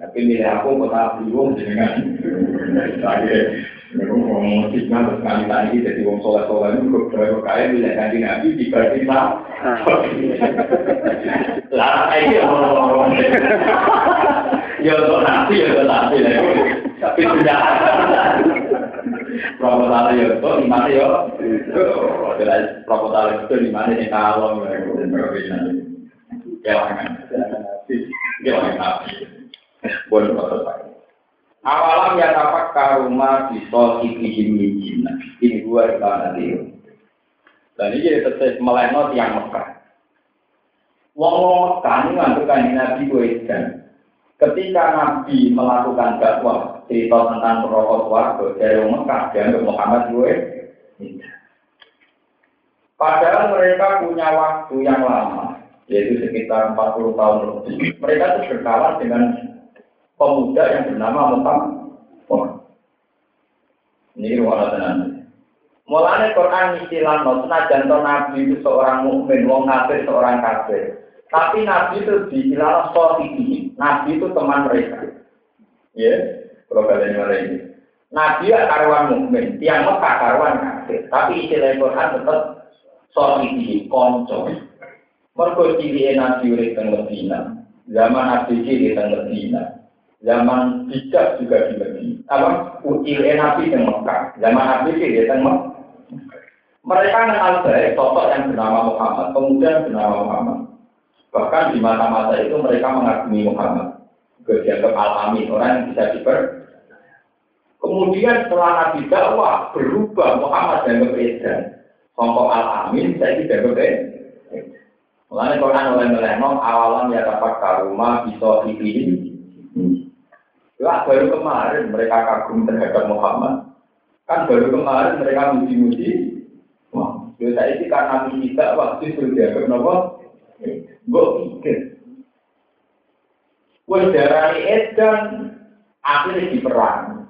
tapi milih aku kota bingung dengan saya ngomong fitnah terus kali tadi jadi wong soleh soleh itu beberapa kaya milih kanji nabi tiba-tiba lah ini ngomong ya untuk nabi ya untuk nabi tapi sudah proposal ya untuk lima ya? Proposal itu lima ini kalau ya jangan jangan nabi boleh Awalam ya tapak karuma ikihim mijina. Ini gua di mana dia. Dan ini tetap melenot yang Mekah. Wong wong Mekah ini kanji Nabi gue Ketika Nabi melakukan dakwah cerita tentang perokok warga dari Mekah dan Muhammad gue Padahal mereka punya waktu yang lama, yaitu sekitar 40 tahun lebih. Mereka itu berkawan dengan pemuda yang bernama Muhammad. Ini ruang tenan. Mulanya Quran istilah no, senajan Nabi itu seorang mukmin, wong kafir seorang kafir. Tapi Nabi itu diistilah sohidi. Nabi itu teman mereka. Ya, kalau kalian ini. Nabi ya karuan mukmin, tiang Mekah karuan kafir. Tapi istilah Quran tetap sohidi, konco. Mergo ciri Nabi urip teng. Zaman Nabi ciri teng. Zaman bijak juga di Medina. Apa? Ucil Nabi yang Mekah. Zaman Nabi sih di Mekah. Mereka kenal baik sosok yang bernama Muhammad, pemuda yang bernama Muhammad. Bahkan di masa-masa itu mereka mengagumi Muhammad. Juga al-amin, orang yang bisa diper. Kemudian setelah Nabi dakwah berubah Muhammad dan berbeda. Songkok al-amin saya tidak berbeda. Mulanya Quran oleh meleno awalan ya dapat karuma bisa dipilih lah baru kemarin mereka kagum terhadap Muhammad. Kan baru kemarin mereka muji-muji. Wah, saya ini karena kita waktu itu dianggap nopo. Gue pikir. Gue darah edan akhirnya di perang.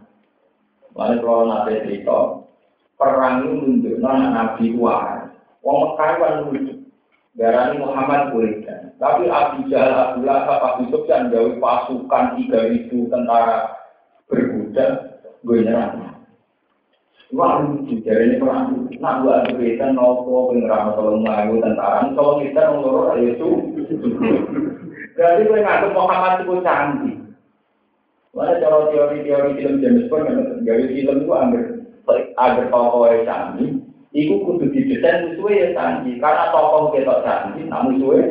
Lalu kalau nanti cerita, perang itu menunjukkan Nabi Wah. Wong Mekah. Darani Muhammad berikan. Tapi Abu Jahal, Abu Lahab, Abu Sufyan jauh pasukan 3000 tentara berkuda, gue nyerang. Wah, lucu, ini perang. Nak buat kegiatan nopo, pengeram tolong ngayu tentara, kalau kita ngurus itu. Berarti gue ngaku Muhammad itu canggih. Mana cara teori-teori film James Bond, gawe film itu ambil agar tokoh canggih, itu kudu didesain sesuai yang canggih. Karena tokoh kita canggih, namun sesuai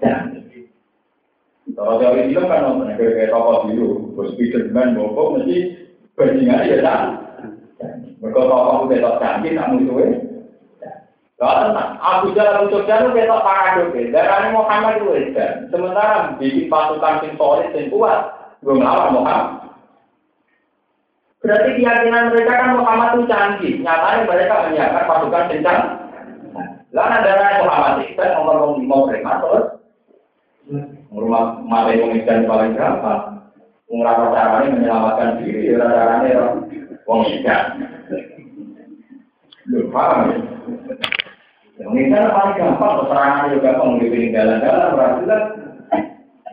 canggih. Kalau teori film kan nonton kayak tokoh dulu, bos Spiderman, bobo, mesti bandingannya ya canggih. Mereka tokoh betok canggih, nak musuhnya. Lalu Abu Jahal untuk Jahal betok paradok. Darahnya Muhammad itu. Sementara bikin pasukan sing solid dan kuat, gue ngelawan Muhammad. Berarti keyakinan mereka kan Muhammad itu canggih. Nyatanya mereka menyiapkan pasukan canggih. Lalu darah Muhammad itu nomor lima mereka terus. Rumah mati mengikan paling berapa? Mengerapa caranya menyelamatkan diri, caranya wong ikan. Lu paham ya? Yang kan paling gampang, serangan juga gampang, di peninggalan-galan, berarti lah.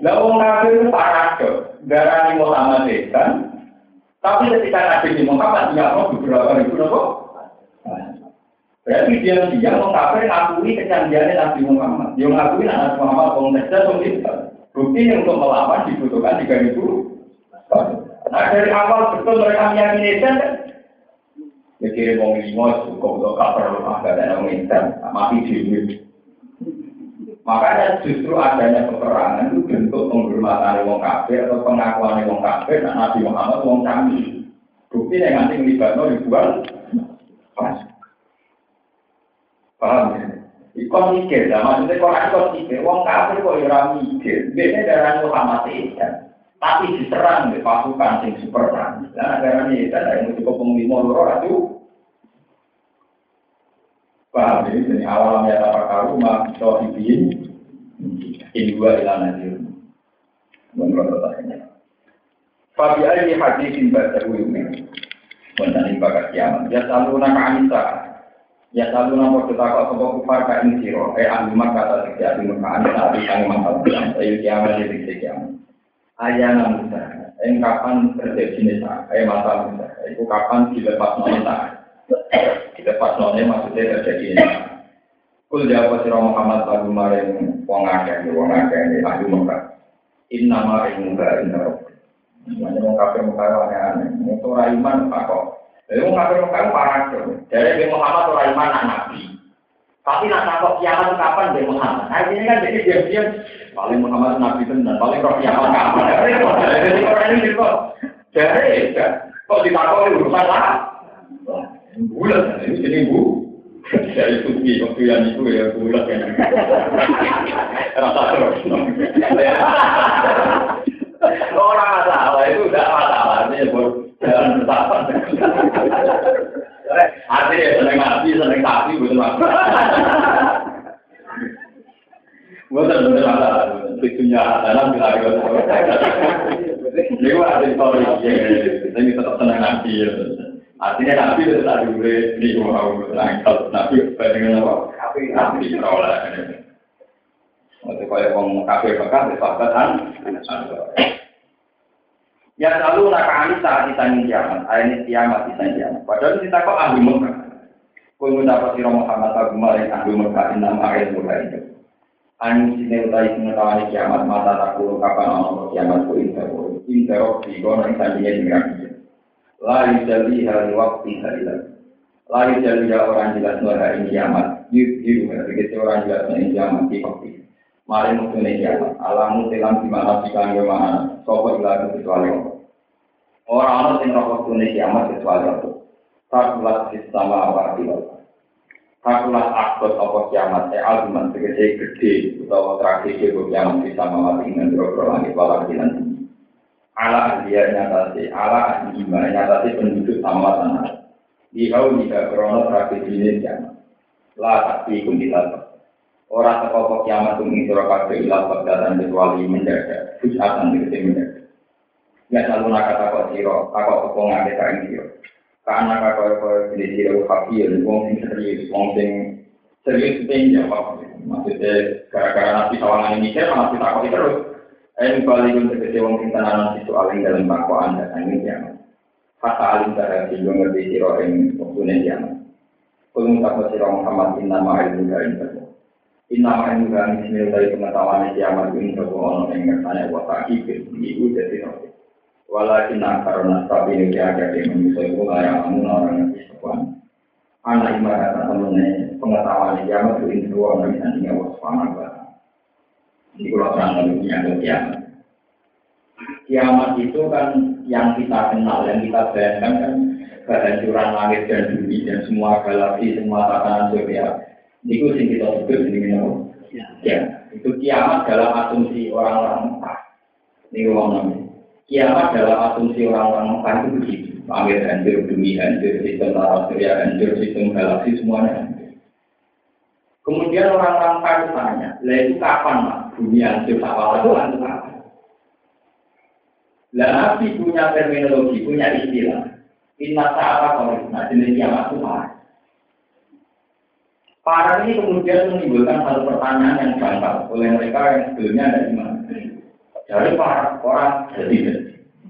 Lah wong kafir itu paradok, darah Muhammad kan. Tapi ketika Nabi Muhammad tidak mau beberapa ribu nopo. Berarti dia dia mau kafir ngakui kecanggihan Nabi Muhammad. Dia ngakui Nabi Muhammad Mesir wong Bukti untuk melawan dibutuhkan tiga ribu. Nah dari awal betul mereka meyakini kan Jadi wong lima cukup untuk cover rumah gak ada yang minta mati dulu. Makanya justru adanya peperangan itu bentuk penghormatan wong kafir atau pengakuan wong kafir dan Nabi Muhammad wong kami. Bukti yang nanti melibatkan ribuan pas. Paham ya? Ikon mikir, lah maksudnya kok ikon mikir, wong kafir kok ya mikir. Biasanya darah Muhammad itu tapi diserang di pasukan yang super perang. Nah, karena ini ada yang cukup penglima loro itu paham ini dari awal ya apa karu mak sohibin ini dua ilan nanti menurut pertanyaannya. Fabi ali hadisin baca ini menjadi bakat kiamat. Ya selalu nama Anissa. Ya selalu nama kita kok sebab kufar ini siro. Eh maka kata maka Anissa di kami mantap. Ayo kiamat jadi kiamat. ayana Musa, yang kapan terjadi nisa, eh mata Musa, itu kapan dilepas nonta, dilepas nonta maksudnya terjadi nisa. Kul jawab sira Muhammad lagu maring wong akeh wong akeh di ahli Mekah. Inna ma ilmuka inna rabbi. Semuanya wong kafir Mekah aneh-aneh. Itu ora iman kok. Jadi wong kafir parah Jadi Muhammad ora iman anak nabi. Tapi nak takut kiamat kapan dia Muhammad? Nah ini kan jadi diam-diam paling Muhammad Nabi dan paling roh kiamat kapan? Jadi orang ini kok jadi kok ditakut urusan lah. Bulan ini jadi bu. Dari suci waktu yang itu ya bulan ya. Rasa terus. Orang masalah itu tidak masalah, ini jalan bertahan. Artinya seneng nabi, seneng sapi, betul Bukan betul masalah, tujuannya dalam bila kita Ini ada story, ini tetap seneng nabi. Artinya nabi itu tak boleh di mau nangkal nabi bandingnya apa? Nabi terolah. Untuk kaya orang kafir bakal disebabkan Ya selalu nakali saat ditanya kiamat, ini kiamat kiamat. Padahal kita kok ahli Mekah. Kau mendapat sirah Muhammad Abu Malik ahli Mekah enam ayat mulai itu. Anu sini utai mengetahui kiamat mata takulu kapan orang kiamat ku intero. Intero di kono yang tadinya dengan Lalu jadi hari waktu hari lagi. Lalu jadi orang jelas hari kiamat. Yuk, begitu orang jelas ini kiamat di waktu Mari mutune kiamat. Alamu telan di mana sikan yo mana. Sopo kecuali Allah. Orang orang yang rokok tune kiamat kecuali Allah. Takulat sistema awal di Allah. Takulat akut apa kiamat. Eh albuman tegese gede. Utawa tragedi kiamat sistema mati dengan berobro langit walau di nanti. Ala dia nyatasi. Ala ahli nyatasi penduduk sama tanah. Dihau jika krono tragedi ini kiamat. La tapi kundilat Orang sekokok kiamat itu mengisura kabeh ilah bagdatan kecuali mendadak. Fusatan dikete mendadak. Ya selalu nak kata kok siro, kakok kepong ngake kain siro. Karena kakok kok jadi siro kafir, wong sing serius, wong sing serius jawab. Maksudnya gara-gara nanti ini saya malah kita kok terus. Eh balik untuk kece wong sing tenanan si soal yang dalam bakwaan dan ini kiamat. kata alim cara sing ngerti sira ing wektune kiamat. Kulung tak sira Muhammad inna ma'ilmu ka inna Inna ma'ilmu ka inna dari pengetahuan kiamat ini sapa ono ing ngersane wa ta'ikir iku dadi roti. Walakin karena tapi ini ada di manusia itu layak amun orang yang bisa Anak ibarat temennya pengetahuan kiamat itu ini dua orang yang tinggal waspada. Ini kalau terang lebih kiamat. Kiamat itu kan yang kita kenal, yang kita bayangkan kan kehancuran langit dan bumi dan semua galaksi, semua tatanan surya. Itu sih kita sebut ini ya. ya. Itu kiamat dalam asumsi orang-orang Mekah. Ini orang namanya. Kiamat dalam asumsi orang-orang Mekah itu begitu. Langit hancur, bumi hancur, sistem tata surya hancur, sistem galaksi semuanya hancur. Kemudian orang-orang Mekah tanya, lah itu kapan mas? Bumi hancur, awal itu kapan? Lah Nabi punya terminologi, punya istilah. Inna sa'ata kalau nah jenis kiamat itu parah. Parah ini kemudian menimbulkan satu pertanyaan yang gampang oleh mereka yang sebelumnya ada iman. Dari para orang jadi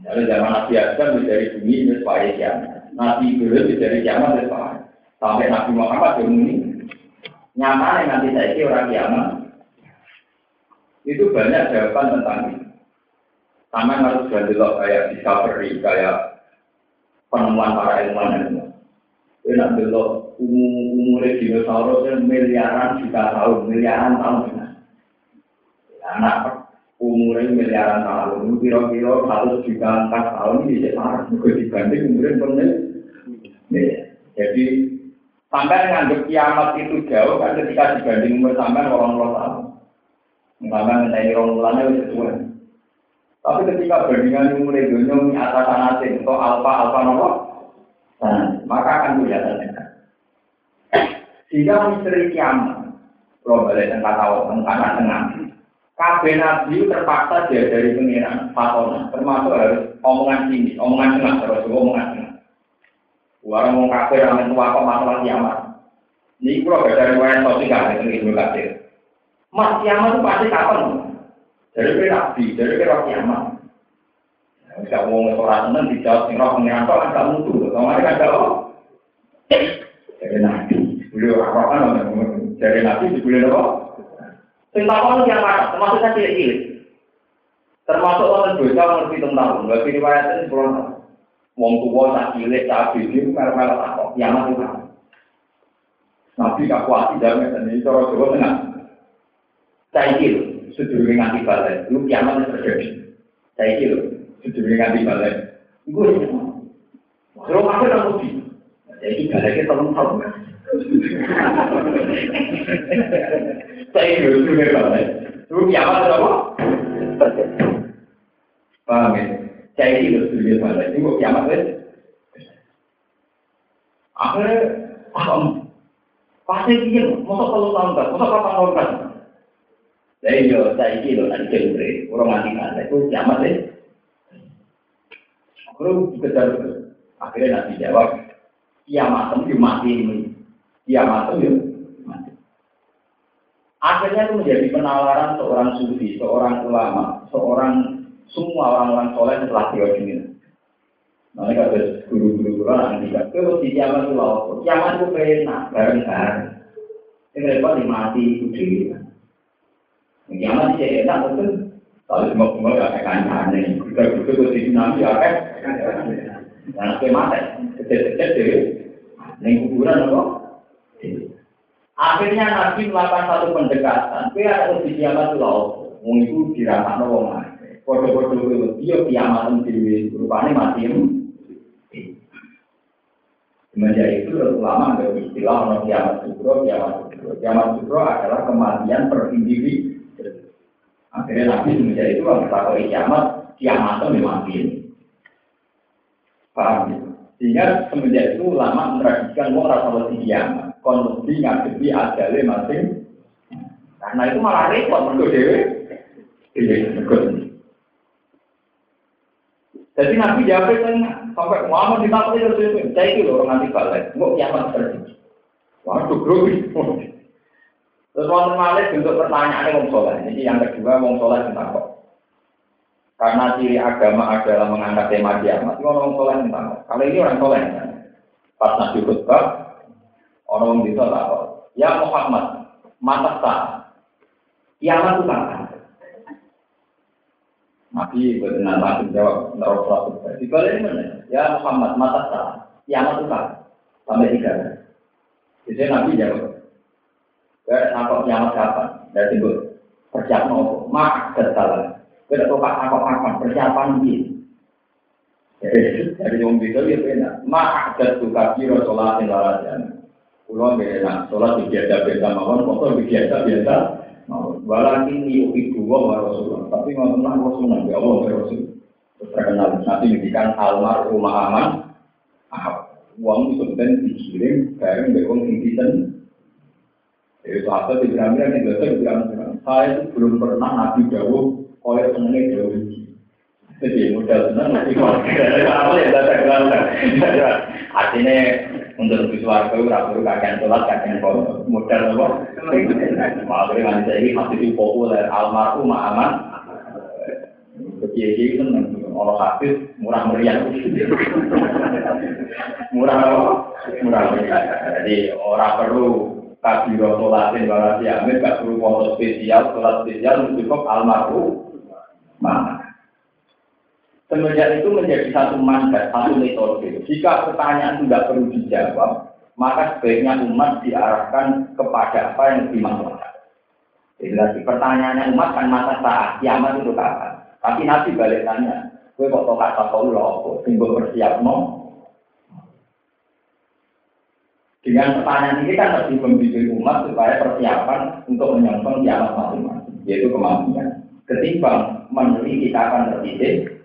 dari zaman Nabi Adam dari bumi itu supaya kiamat. Nabi Ibrahim dari kiamat itu sampai Nabi Muhammad yang ini nyaman nanti saya orang kiamat. Itu banyak jawaban tentang itu. Sama harus loh kayak discovery, kayak penemuan para ilmuwan itu. Ini nak delok umur dinosaurus miliaran juta tahun, miliaran tahun. Anak umurnya miliaran tahun, kira-kira satu juta empat tahun ini bisa marah, dibanding umurnya penuh. Jadi sampai nganggap kiamat itu jauh kan ketika dibanding umur sampai orang orang tahun. Sampai mengenai orang mulanya itu sesuai. Tapi ketika bandingan mulai dunia ini atas asing atau alfa alfa nopo, maka akan kelihatan dekat. Sehingga misteri kiamat, kalau balik tentang tahu tentang tengah, KB Nabi terpaksa dia dari pengiran fatona, termasuk harus omongan sini, omongan tengah terus omongan tengah. Orang mau kafir ramen tua kok masalah kiamat. Ini kalau dari wayan sosial itu ibu kafir. Mas kiamat itu pasti kapan? Dari kira nabi, dari kira kiamat. Tidak mau orang seneng dijawab sing roh pengiran kok agak mutu. Mereka ada apa? Dari nabi, beliau apa kan? Dari nabi dibeli apa? Sing takon yang mana? Termasuk saya cilik cilik. Termasuk orang dosa ngerti tentang Bagi riwayatnya sepuluh tahun. Wong tua tak cilik, tak bibi, merah-merah takok. Kiamat itu Nabi kakuati damai dan ini cara Jawa Tengah. Saya sedurunge nganti balik. Lu kiamat terjadi. Saya kira sedurunge nganti balik. Gue ini Kalau aku tak mesti. Jadi baliknya tolong tahu. Saya kira sedurunge balik. Lu kiamat apa? Paham ya? Saya kira sedurunge balik. Ini kiamat ya? Akhirnya, pasti dia, masa kalau kan, masa tahun kan? Saya yo saya loh nanti cembre, orang mati kan, itu kiamat deh. Kalau kejar akhirnya nanti jawab, kiamat itu mati ini, kiamat itu mati. Akhirnya itu menjadi penawaran seorang sufi, seorang ulama, seorang semua orang-orang soleh setelah teori ini. Nanti kata guru-guru orang nanti kalau di kiamat itu loh, kiamat itu pernah bareng-bareng. Ini repot mati itu diri. Kiamat sih enak betul. Kalau semua semua gak kayak kancane, kita betul di tsunami ya. Nah, kayak mati, kecil-kecil deh. Neng kuburan apa? Akhirnya Nabi melakukan satu pendekatan. Kaya ada di kiamat itu itu diramat nopo mati. Kode-kode itu dia kiamat itu rupanya mati. Semenjak itu ulama ada istilah orang kiamat sukro, kiamat sukro. Kiamat sukro adalah kematian per individu Akhirnya Nabi semenjak itu kalau kita kiamat, kiamat itu memang. Paham ya? Sehingga semenjak itu lama mentradisikan mau rasa lebih kiamat. Kondisi ngadepi adale masing. Karena itu malah repot menurut dewe. Iya, Jadi Nabi jawab itu sampai Muhammad ditakut itu saya itu orang nanti balik. Mau kiamat terjadi. Waduh, grogi. Terus wonten malih bentuk pertanyaan wong soleh. Ini yang kedua wong soleh tentang kok. Karena ciri agama adalah mengangkat tema kiamat. Ini orang soleh tentang. Kalau ini orang soleh. Pas nabi khutbah, orang bisa tahu. Ya Muhammad, mata sah. Kiamat itu kapan? Nabi benar langsung jawab nerok suatu. Di balik mana? Ya Muhammad, mata sah. Kiamat itu kapan? Sampai tiga. Jadi Nabi jawab. Gak apa kiamat kapan? Dari itu persiapan apa? Mak kesalahan. Kita tahu apa kapan persiapan ini. Jadi yang bisa. Mak ada suka kira sholat yang lalasan. Pulau benar, sholat biasa biasa mawon, motor biasa biasa. Walau ini ibu wa Rasulullah, tapi nggak pernah Rasulullah ya Allah Rasul. Terkenal nanti ngendikan almarhum aman. Uang itu sebenarnya dikirim bareng sing Jadi sahabat di piramida yang di piramida. Saya itu belum pernah nabi jauh oleh senengnya jauh Jadi modal senang nanti kalau apa ya datang datang. Artinya untuk lebih suarga itu rapor kakek sholat kakek modal apa? Malah mana saya ini masih populer almarhum aman. Kiai seneng orang hadis murah meriah. Murah apa? Murah meriah. Jadi orang perlu kabiro sholatin wala siamin gak perlu foto spesial, sholat spesial cukup almarhum mana. Semenjak itu menjadi satu mandat, satu metode. Jika pertanyaan tidak perlu dijawab, maka sebaiknya umat diarahkan kepada apa yang maslahat. Jadi lagi pertanyaannya umat kan masa saat kiamat itu kapan? Tapi Nabi balik tanya, gue kok kata kau loh, simbol bersiap no, Dengan pertanyaan ini kan lebih membimbing umat supaya persiapan untuk menyongsong kiamat masing-masing, yaitu kematian. Ketimbang meneliti kita akan terdidik.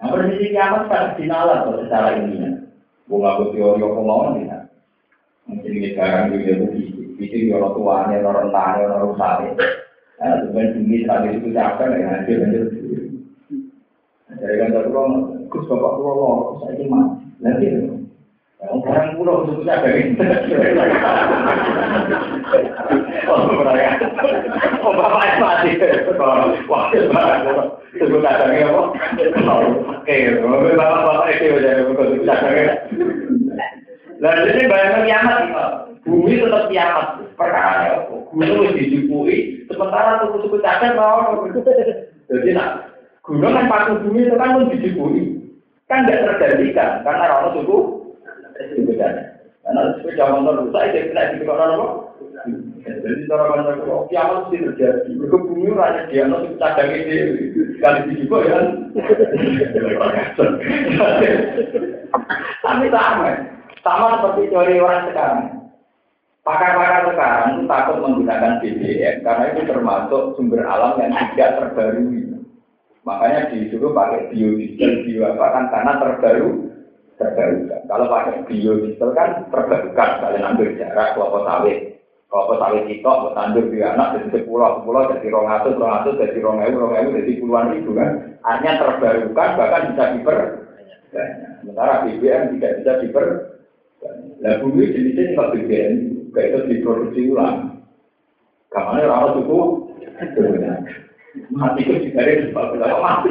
Nah, prediksi kiamat kan dinalar secara ini. Bunga teori apa mau nih? Mungkin ini sekarang juga begitu. Itu orang tuanya, orang rentangnya, orang rusaknya. Nah, sebenarnya tinggi tadi itu capek, ya nanti lanjut. Dari kantor pulau, Gus bapak pulau, saya ini mati. Nanti orang pulau itu bisa dari Oh, bapak mati. Wah, sebut kadangnya apa? Oke, bapak-bapak itu jadi sebut kadangnya. Lalu ini bayangkan kiamat, bumi tetap kiamat. Perkara gunung itu dijupui, sementara suku-suku cadar mau. Jadi nak gunung kan patung bumi itu kan pun dijupui. Kan tidak tergantikan, karena orang suku juga ya. Tapi sama, sama seperti teori orang sekarang. Pakar-pakar sekarang itu takut menggunakan BBM karena itu termasuk sumber alam yang tidak terbaru. Makanya disuruh pakai biodiesel, bio apa kan karena terbaru terbarukan. Kalau pakai biodiesel kan terbarukan, kalian ambil jarak kelompok sawit. Kelompok sawit itu, tandur di anak dari sepuluh, sepuluh jadi rong atus, rong atus, jadi rong ewu, rong ewu, jadi puluhan ribu kan. Artinya terbarukan, bahkan bisa diper. Sementara BBM tidak bisa diper. Nah bumi jenisnya nggak BBM, kayak itu diproduksi ulang. Kamarnya rawat suku, mati itu juga ada mati.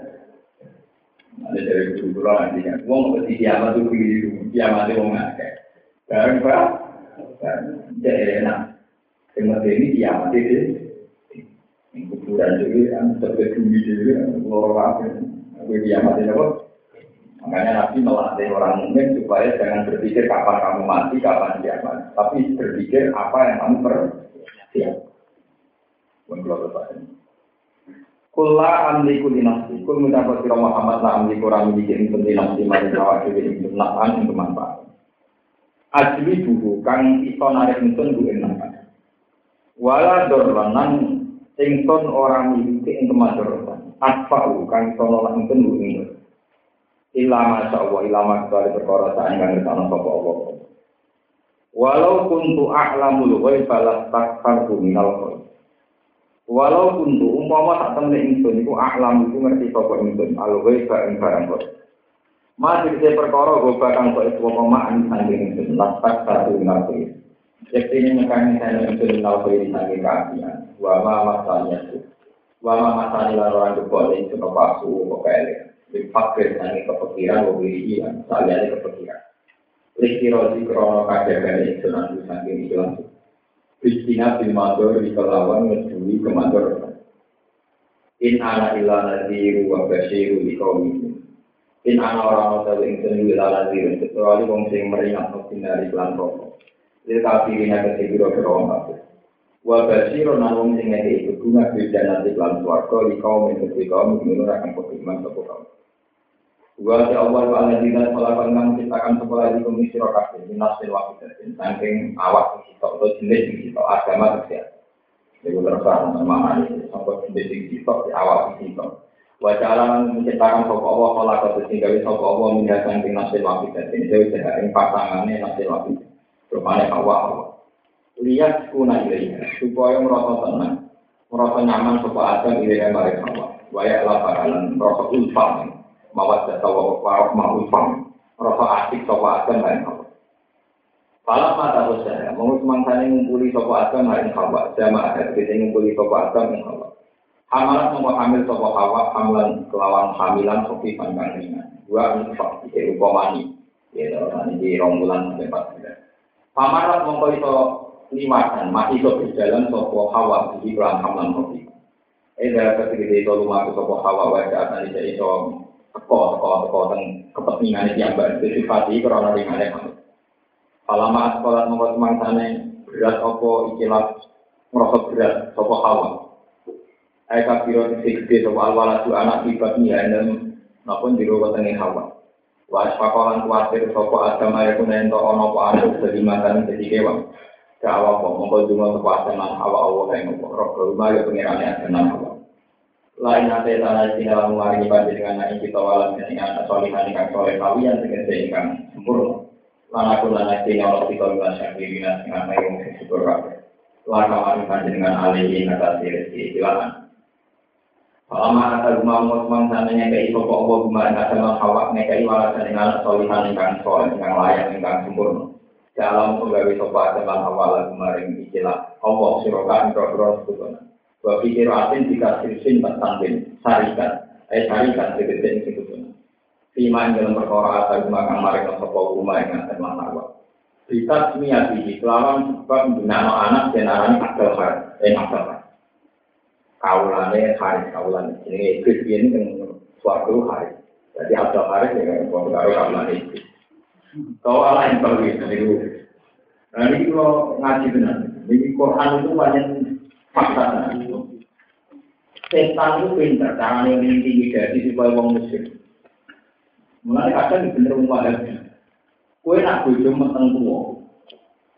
Ada dari guru pulau nanti kan, uang mesti kiamat tuh kiri, kiamat itu mau ngakek. Barang pak, jadi enak. Semua ini kiamat itu, yang kuburan juga, yang seperti bumi lorong apa, aku kiamat itu apa? Makanya Nabi melatih orang mukmin supaya jangan berpikir kapan kamu mati, kapan kiamat, tapi berpikir apa yang kamu persiap. Bukan keluar Kula amliku di nafsi, kul mendapat sira Muhammad la amliku ora miliki ing di nafsi mari awak dhewe ing nafan ing kemanfaat. Ajli buku kang iso narik ingsun ing nafan. Wala dorlanan ingsun ora miliki ing kemanfaatan. Atfa'u kang iso nolak ingsun ku ing Ilama sa'wa ilama kembali perkara sa'in kang ngertana sapa Allah. Walau kuntu a'lamul ghaiba lastakfartu minal. Walau kuntu umpama tak temne ingsun iku a'lam iku ngerti sapa ingsun al ghaiba ing barang kok. Masih bisa perkara gue bakal kok itu apa maan sangking ingsun lastakfartu minal khair. Jadi ini mekani saya ingsun khair sangking keapian. Wa ma masalnya itu. Wa ma masalnya orang kebole itu kepasu kok elek fakir sangi kepikiran wabiri iya saliannya kepikiran Listirosi krono kajagan itu nanti saking itu langsung Kristina bin Mandor di kelawan ngedui ke Mandor In ana ila nadiru wa basyiru di kaum In ana orang tahu yang senu ila nadiru. Kecuali wong sing meringat dari pelan rokok. Lil kafirina kesibiro kerong kafir. Wa basyiru nan wong sing ngeke itu bunga beda nanti pelan suarga di kaum di kaum itu akan beriman sapa kaum Wa ya Allah wa alladzina khalaqan kang menciptakan sekolah di kumi sira kabeh minas wahidatin saking awak sitok atau jenis sitok agama tersiap. Iku terserah sama ini sampai jenis sitok di awak sitok. Wa ta'ala menciptakan sapa Allah khalaqan sing gawe sapa Allah minha saking nasil wahidatin dewe ing pasangane nasil wahidatin. Rupane awak Allah. Lihat kuna ilaiha supaya merasa tenang, merasa nyaman sapa Adam ilaiha bareng Allah. Wa ya'la bakalan merasa ulfah mawat jasa warok mau fam rasa asik sopa agan lain hawa Falah mata saya, mau semangsanya ngumpuli sopa agan lain hawa, jama ada kita ngumpuli sopa agan lain hawa. Hamalat mau hamil sopa hawa, hamilan kelawan hamilan sopi panggang ringan. Dua infak, di upamani, ya ini di rombulan sampai empat bulan. Pamarat mau itu limasan, masih itu berjalan sopa hawa, di pelan hamilan sopi. Eh, dari ketika itu rumah sopa hawa, wajah akan itu teko teko teko teng kepentingan yang mbak itu sifati karena sekolah nomor semangsane berat opo ikilah merosot berat sopo hawa. Eka biro sisi gede sopo alwala tu anak dan maupun di rumah tengah hawa. Was pakolan kuatir sopo agama ya kunento ono po anak jadi makan jadi kewan. Kawa po mongko cuma sopo agama hawa yang ngopo. Roh rumah ya hawa lain nanti tanah sini lalu mari dengan naik kita walau dengan solihan dengan soleh kawian dengan sehingga sempurna. Lana aku lana sini Allah kita bila syakiri dengan naik mungkin syukur kafe. Lana mari dengan alihi atas rezeki silakan. Lama kata rumah umur semangsanya kayak Allah rumah yang kata hawak nekai walasan dengan solihan dengan soleh dengan layak dengan sempurna. Dalam penggawe sopa dengan awal kemarin istilah Allah sirokan mikro-mikro sebetulnya. Wa pikir asin jika sirsin bertanding sarikan, eh sarikan segede itu pun. Fima dalam perkara atau makan mereka sebuah rumah yang akan masalah. Kita semiati kelawan sebab menggunakan anak dan arani akal har, eh akal har. Kaulane hari kaulan ini Kristen yang suatu hari. Jadi akal hari ya kan, kalau baru kaulan itu. Kau ala yang perlu itu. Nah ini kalau ngaji benar. Ini Quran itu banyak fakta setan itu pinter yang intimidasi supaya wong muslim. Mulai kadang bener umpamanya kue nak bojo meteng tua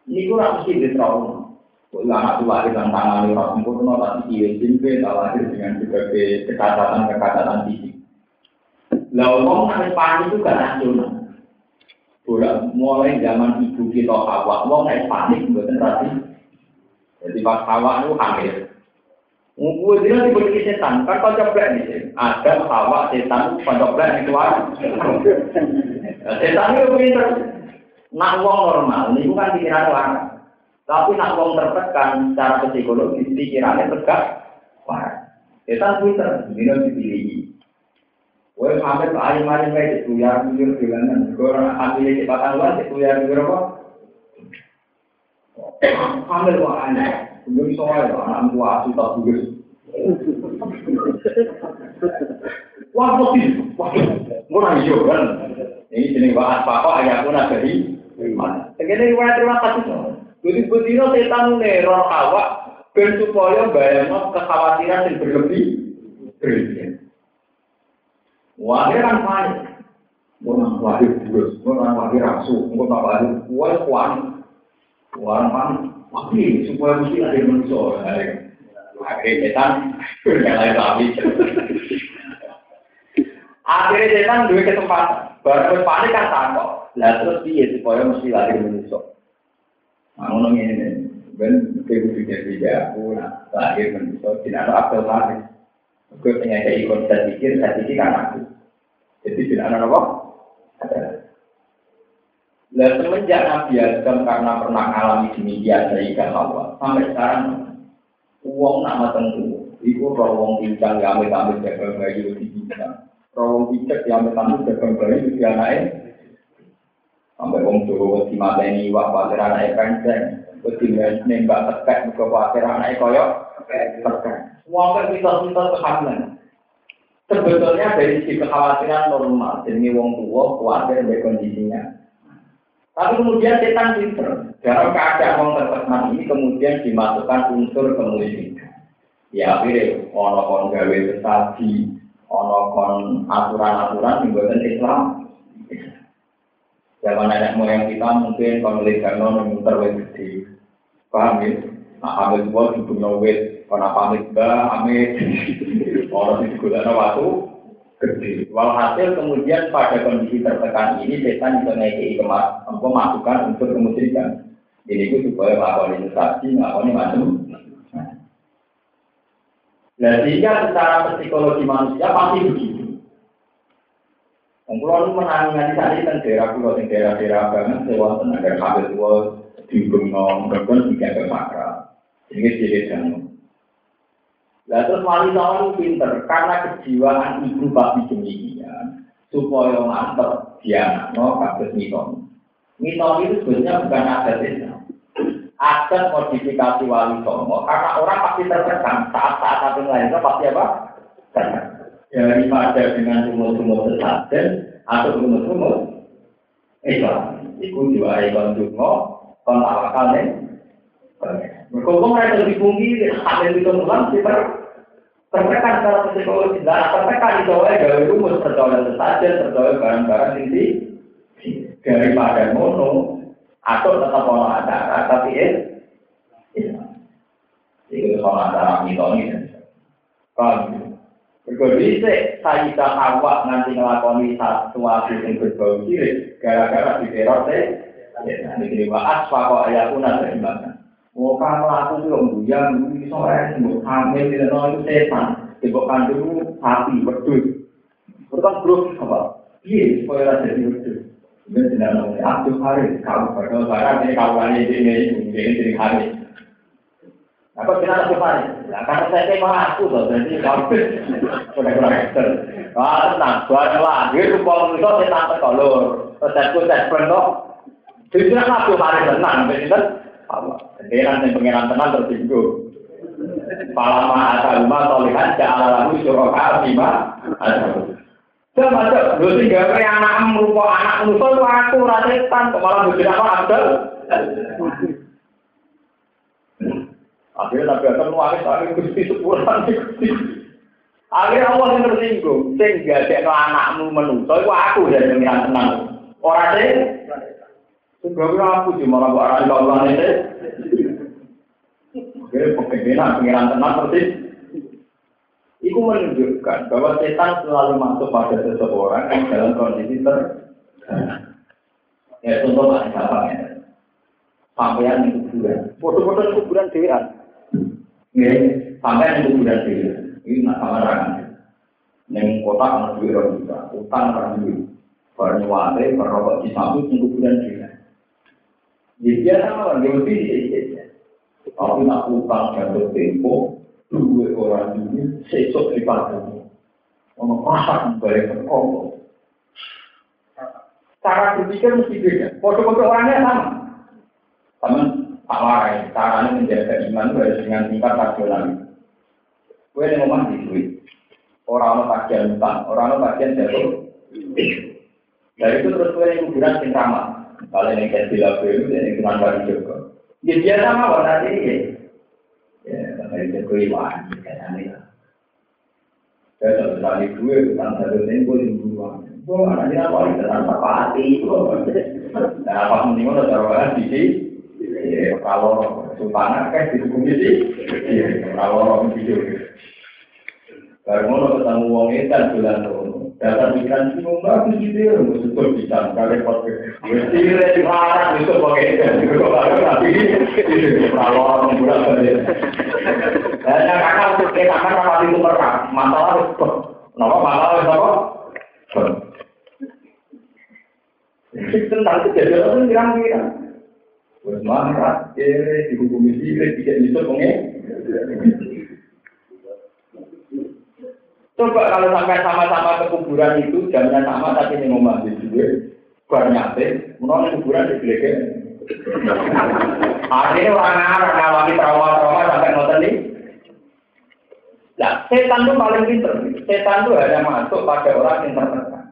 ini gue mesti di trauma kue anak tua dengan tangan orang sempurna tapi dia simpe lahir dengan berbagai kekacatan fisik. Lah ngomong nanti panik itu gak nasional Bola mulai zaman ibu kita awak, mau naik panik buatan rati. Jadi pas awak itu hamil, Gue dia diberi setan, kan kau coba nih, ada hawa setan pada coba itu Setan itu pinter. Nak wong normal, ini bukan pikiran orang. Tapi nak wong tertekan secara psikologis, pikirannya tegak. Wah, setan pinter, ini dipilih. Gue sampai ke alim-alim kayak itu, ya, jujur bilangan. Gue orang ambil cepatan luar, itu ya, jujur? Ambil kok aneh. Belum soal anak tua asu tak tugas. Wah, pasti. Wah, murah hijau kan. Ini jenis bahas papa ayah pun ada di mana. Segini gimana terima kasih. Jadi betina setan neror hawa ben supaya bayangno kekhawatiran yang berlebih. Wah, kan panik. Mau nang lahir terus, mau nang lahir rasu, mau nang lahir kuat kuat. Wah, panik. Tapi supaya mesti ada manusia. Pakai setan, yang lain tapi. Akhirnya setan dua kesempatan. Baru panik kan takut. Lah terus dia supaya mesti lahir manusia. Nah, ngomong ini, ben kudu tidak aku nak lahir manusia tidak ada akal lahir. Gue pengen kayak ikut saya pikir, saya pikir kan aku. Jadi tidak ada apa? Lah semenjak Nabi Adam karena pernah alami demikian dari Allah sampai sekarang uang nak mateng tuh, itu rawong pincang yang amit amit jaga bayi di pincang, rawong pincang yang amit amit jaga bayi di anaknya, sampai wong Jawa di mata ini wah khawatir anaknya penceng, ketinggalan nembak tekek ke khawatir anaknya koyok tekek. Uang kan kita kita kehamilan. Sebetulnya dari sisi kekhawatiran normal, jadi wong tua khawatir dari kondisinya. Tapi kemudian setan pinter. Dalam keadaan wong tertekan ini kemudian dimasukkan unsur kemusyrikan. Ya akhirnya ono kon gawe sesaji, ono kon aturan-aturan yang Islam. Zaman nenek moyang kita mungkin kon legal muter wis gede. Paham ya? Nah, amit gua dibunuh wit, kon pamit ba, amit. Orang di gulana waktu gede. Walhasil kemudian pada kondisi tertekan ini setan bisa naik kemas, masukkan unsur kemusyrikan. Ini itu supaya melakukan investasi, melakukan macam. Nah, sehingga secara psikologi manusia pasti begitu. Kalau lu menangani tadi kan daerah pulau di daerah-daerah banget, sewa tenaga kabel tua di gunung, berkon tiga ke makra. Ini jadi. Nah terus wali songo pinter karena kejiwaan ibu babi demikian supaya mantep dia no kasus miton. Miton itu sebenarnya bukan adat Islam. Adat modifikasi wali songo karena orang pasti tertekan saat saat satu lainnya pasti apa? Tertekan. Daripada dengan sumur-sumur sesajen atau sumur-sumur Islam. Iku diwarai kon dungo, kon awakal Berkumpul mereka lebih tinggi, ada temuan, kita tertekan secara psikologi, dan tertekan itu oleh gawe rumus percaya saja, percaya barang-barang ini daripada mono atau tetap ono acara, tapi ya, itu soal acara mitoni dan kalau Berkondisi Sayyidah Hawa nanti ngelakoni sesuatu yang berbau sirik gara-gara diteror teh. Ya, nanti kira asfa kok ayatuna seimbangkan. Oh, kamu aku tuh yang buyang, ini sore, mau hamil, tidak itu setan. Tembok kandung, sapi, wedus. Berkan bro, apa? Iya, supaya rasa wedus. Ini tidak tahu, Abdul Haris, kamu berdoa barang, ini lagi ini, ini, ini, ini, Haris. Apa kita Abdul Haris? Nah, karena saya memang aku tuh, jadi kamu udah kurang. Wah, tenang, buat lahir, kalau itu setan terkolor. Terus saya pun saya pernah, jadi Haris tenang, Allah. Pengiran yang pengiran tenang tersinggung. Palama asal rumah solihan ja'ala lahu syuraka bima Saya macam, lu tinggal kayak anak merupakan anak musuh itu aku rasetan, malah bujur apa Abdul. Akhirnya Nabi Adam nuangis, akhirnya gusti sepuran, Akhirnya Allah yang tersinggung, sehingga dia anakmu menuso, itu aku yang pengiran tenang. Orang deh, Sehingga aku sih malah ini. Jadi pekerjaan pengiran tenang persis. Itu menunjukkan bahwa setan selalu masuk pada seseorang yang dalam kondisi ter. Ya contoh paling gampang ya. Sampean di kuburan. Foto-foto di kuburan dewan. Ya, sampean di kuburan dewan. Ini nak sama orang. Neng kota kan duit orang juga, utang orang duit. Nyewate, berrokok di samping di kuburan dewan. Ya dia lebih ya. Tapi nak utang jatuh tempo, dua orang ini sesok di pagi. Ono balik ke Kongo. Cara berpikir mesti beda. Foto-foto orangnya sama. Sama tak warai. Caranya menjaga iman harus dengan tingkat rasional. Gue yang ngomong di duit. Orang-orang bagian utang, orang-orang bagian jatuh. Dari itu terus gue yang kuburan sing ramah. Kalau kayak bila itu yang cuma bagi juga. Ya biasa mawon nanti ini. Ya, tapi itu keliwaan kayak aneh. Saya satu kali dua tentang satu tempo di buruan. Oh, anak dia apa itu tanpa pati. Nah, apa mending udah taruhan di sini. Kalau sultana kan di hukum di sini. Kalau orang video. Baru mau ketemu uang itu dan bulan Dasar pikiran itu bagus gitu ya, betul bisa kali pakai. Tidak dilarang itu pakai kalau tapi itu orang bulan saja. Dan karena untuk kita kan apa itu mereka masalah itu, nama masalah itu apa? Tentang kejadian itu kira-kira. Wes marah, kere, dihukumi sirik, tidak bisa pengen. Coba kalau sampai sama-sama ke kuburan itu jamnya sama tapi ini ngomong di juga, bar nyate, menolak kuburan di belakang. Artinya orang Arab ngawali trauma-trauma sampai ngotot nih. Nah, setan itu paling pinter. Setan itu hanya masuk pada orang yang tertekan.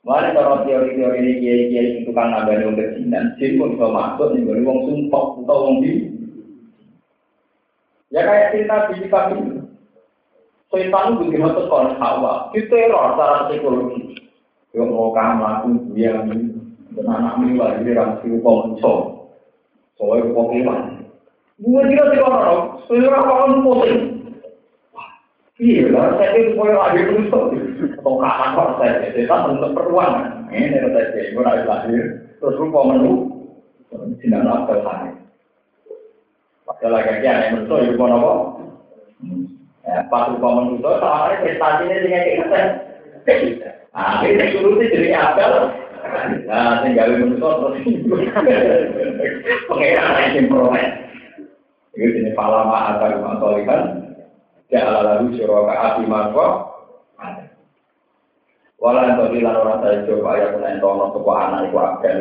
Mana kalau teori-teori ini kiai-kiai itu kan ada yang berjinan, jin pun bisa masuk nih, wong sumpah atau wong di. Ya kayak cinta di kami. Setan itu masuk kon hawa, diteror secara psikologi. Yo mau kamu aku dia dan anak ini lagi di ramsi upah mencol. Soalnya upah kewan. Gue tidak sih orang, sebenarnya orang pusing. Iya lah, saya itu mulai lahir terus atau kapan kok saya setan untuk peruangan. Ini ada saya, gue lahir lahir terus rupa menu, tidak nafsu saya. Padahal lagi yang menurut saya, gue nopo. Pas rupa menu itu, soalnya prestasinya dengan kita. Ini dulu sih jadi apel. Nah, tinggal menurut terus pengeran yang peroleh. Itu jenis palama atau mantolikan. Ya lalu syuraka api marwa. Walau yang tadi lan orang saya coba ya pun entono sebuah anak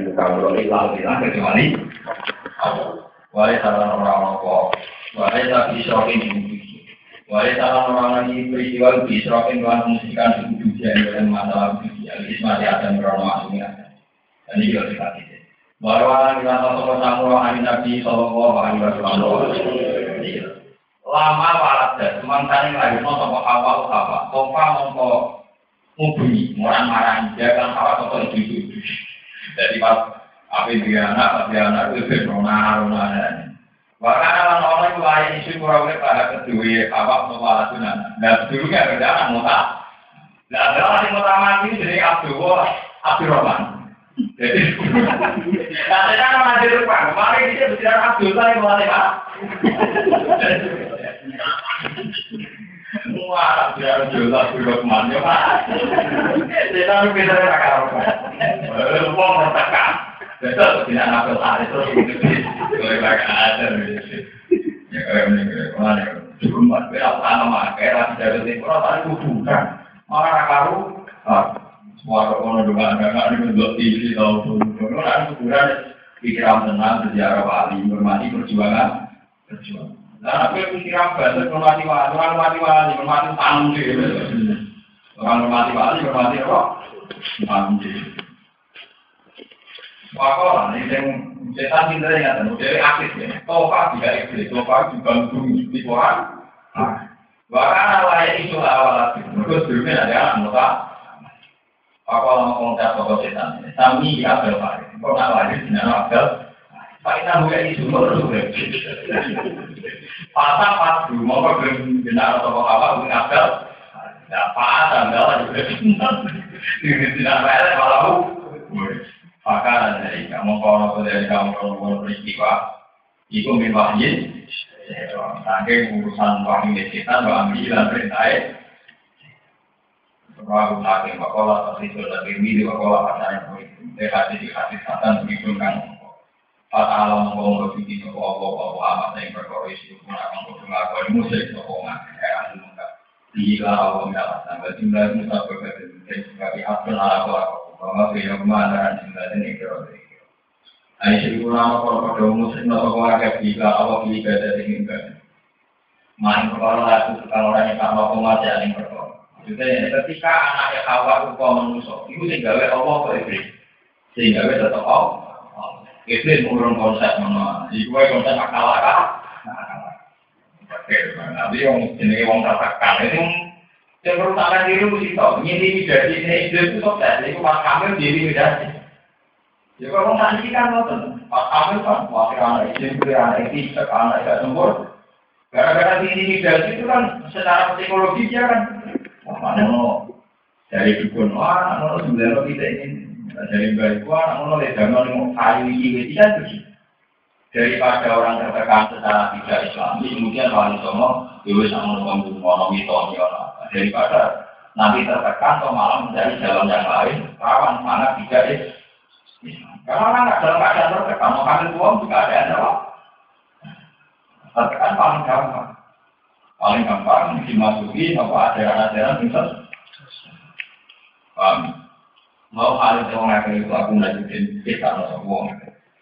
itu kamu hilang hilang kecuali. Walau salah orang Walau tapi isrokin di Walau salah orang lagi peristiwa isrokin dengan musikan di ujian dengan masalah ujian. Ismati akan berono aslinya. Dan ini juga kita tidak. Orang kita sosok tamu amin nabi sallallahu alaihi wasallam. Lama walat dan semangkanya lagi mau sama hawa apa? Kofa mongko mubuni, orang marah dia kan hawa toko itu itu. Jadi pas apa dia anak, apa anak itu dan. Bahkan orang orang itu lain isu kurang lebih pada kedua apa membalas sunan. Dulunya kerja anak muta. Nah, adalah yang utama ini dari Abdul Abdul Rahman. Jadi, nah saya kan mengajar depan. Kemarin dia bicara Abdul saya mulai pak. Jelas juga ke mana pak. Betul, tidak nafsu hari terus. Boleh pakai ada. Ya kayak ini, ke mana? Cuma berat sama, kayak tidak ada orang tadi kuburan. Malah karu. Semua orang juga ada nggak dibentuk TV tahu pun. Orang kuburan pikiran tenang, sejarah wali, hormati perjuangan, perjuangan. Nah, aku yang pikiran banget, wali, hormati wali, hormati tanggung Orang wali, hormati apa? Tanggung Wakola, ini yang setan pinter ya, dan model aktif ya. Tofa tidak iblis, tofa juga bumi di Quran. Bahkan awalnya itu awal lagi, terus ada anak muka. Wakola mau komentar tokoh setan, sami di Abel. Kok nak lahir di Abel? Pak Ina buka isu, menurut gue. Pasang pas dulu, mau ke benar tokoh apa, bukan Abel. Nah, Adam, Abel juga. Di nama Abel, malah maka dari kamu kalau dari kamu kalau itu Tangke urusan begitu Dekat di begitu kan alam begitu bahwa yang pun akan bahwa musik Allah bahwa beliau ke mana jumlah ini kira Aisyah ibu nama kalau pada muslim atau keluarga bila awak bila dari mimpi. Main perkara laku orang yang sama pengajar yang perkara. Maksudnya ketika anaknya kawa rupa manusia, itu sehingga Allah ke iblis, sehingga tetap Allah. Iblis mengurung konsep mana? Iku konsep akal akal. Tapi yang jenis wong tertekan itu yang perusahaan diri mesti tahu, ini jadi ini itu sukses, itu pas kami jadi medasi. Ya kalau nanti kan nonton, pas kami kan wakil anak izin, beri anak izin, anak tidak sempur. Gara-gara ini medasi itu kan secara psikologi dia kan, mana mau dari dukun wah nono sebenarnya kita ingin dari baik wah nono lihat nono kayu ini tidak tuh daripada orang tertekan secara tidak islami kemudian wali songo dewi sama ngomong ngomong itu daripada nanti tertekan atau malah mencari jalan yang lain rawan mana tidak Islam. Karena orang dalam keadaan tertekan mau kalian uang juga ada jawab tertekan paling gampang. Paling gampang dimasuki apa ajaran-ajaran misal paham? Mau kalian ngapain itu aku lanjutin kita harus uang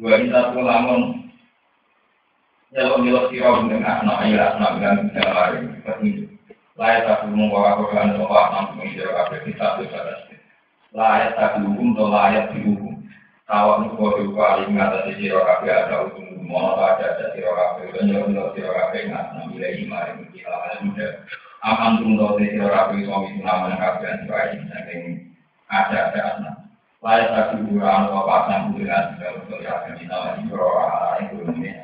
Wa inna tu lamun nyelok-nyelok sirah dengan anak ayah anak dengan bisa lain. Layak tak belum bawa Quran soal enam mengira kafe kita tu pada Layak tak dihukum atau layak dihukum. Tawak nuko duka kali mengatasi sirah kafe ada hukum mau ada ada sirah kafe dan nyelok-nyelok sirah kafe nggak kita layak muda. Kafe suami nama kafe yang saking ada ada anak. Layak tak dihukum atau apa segala sesuatu yang kita lakukan itu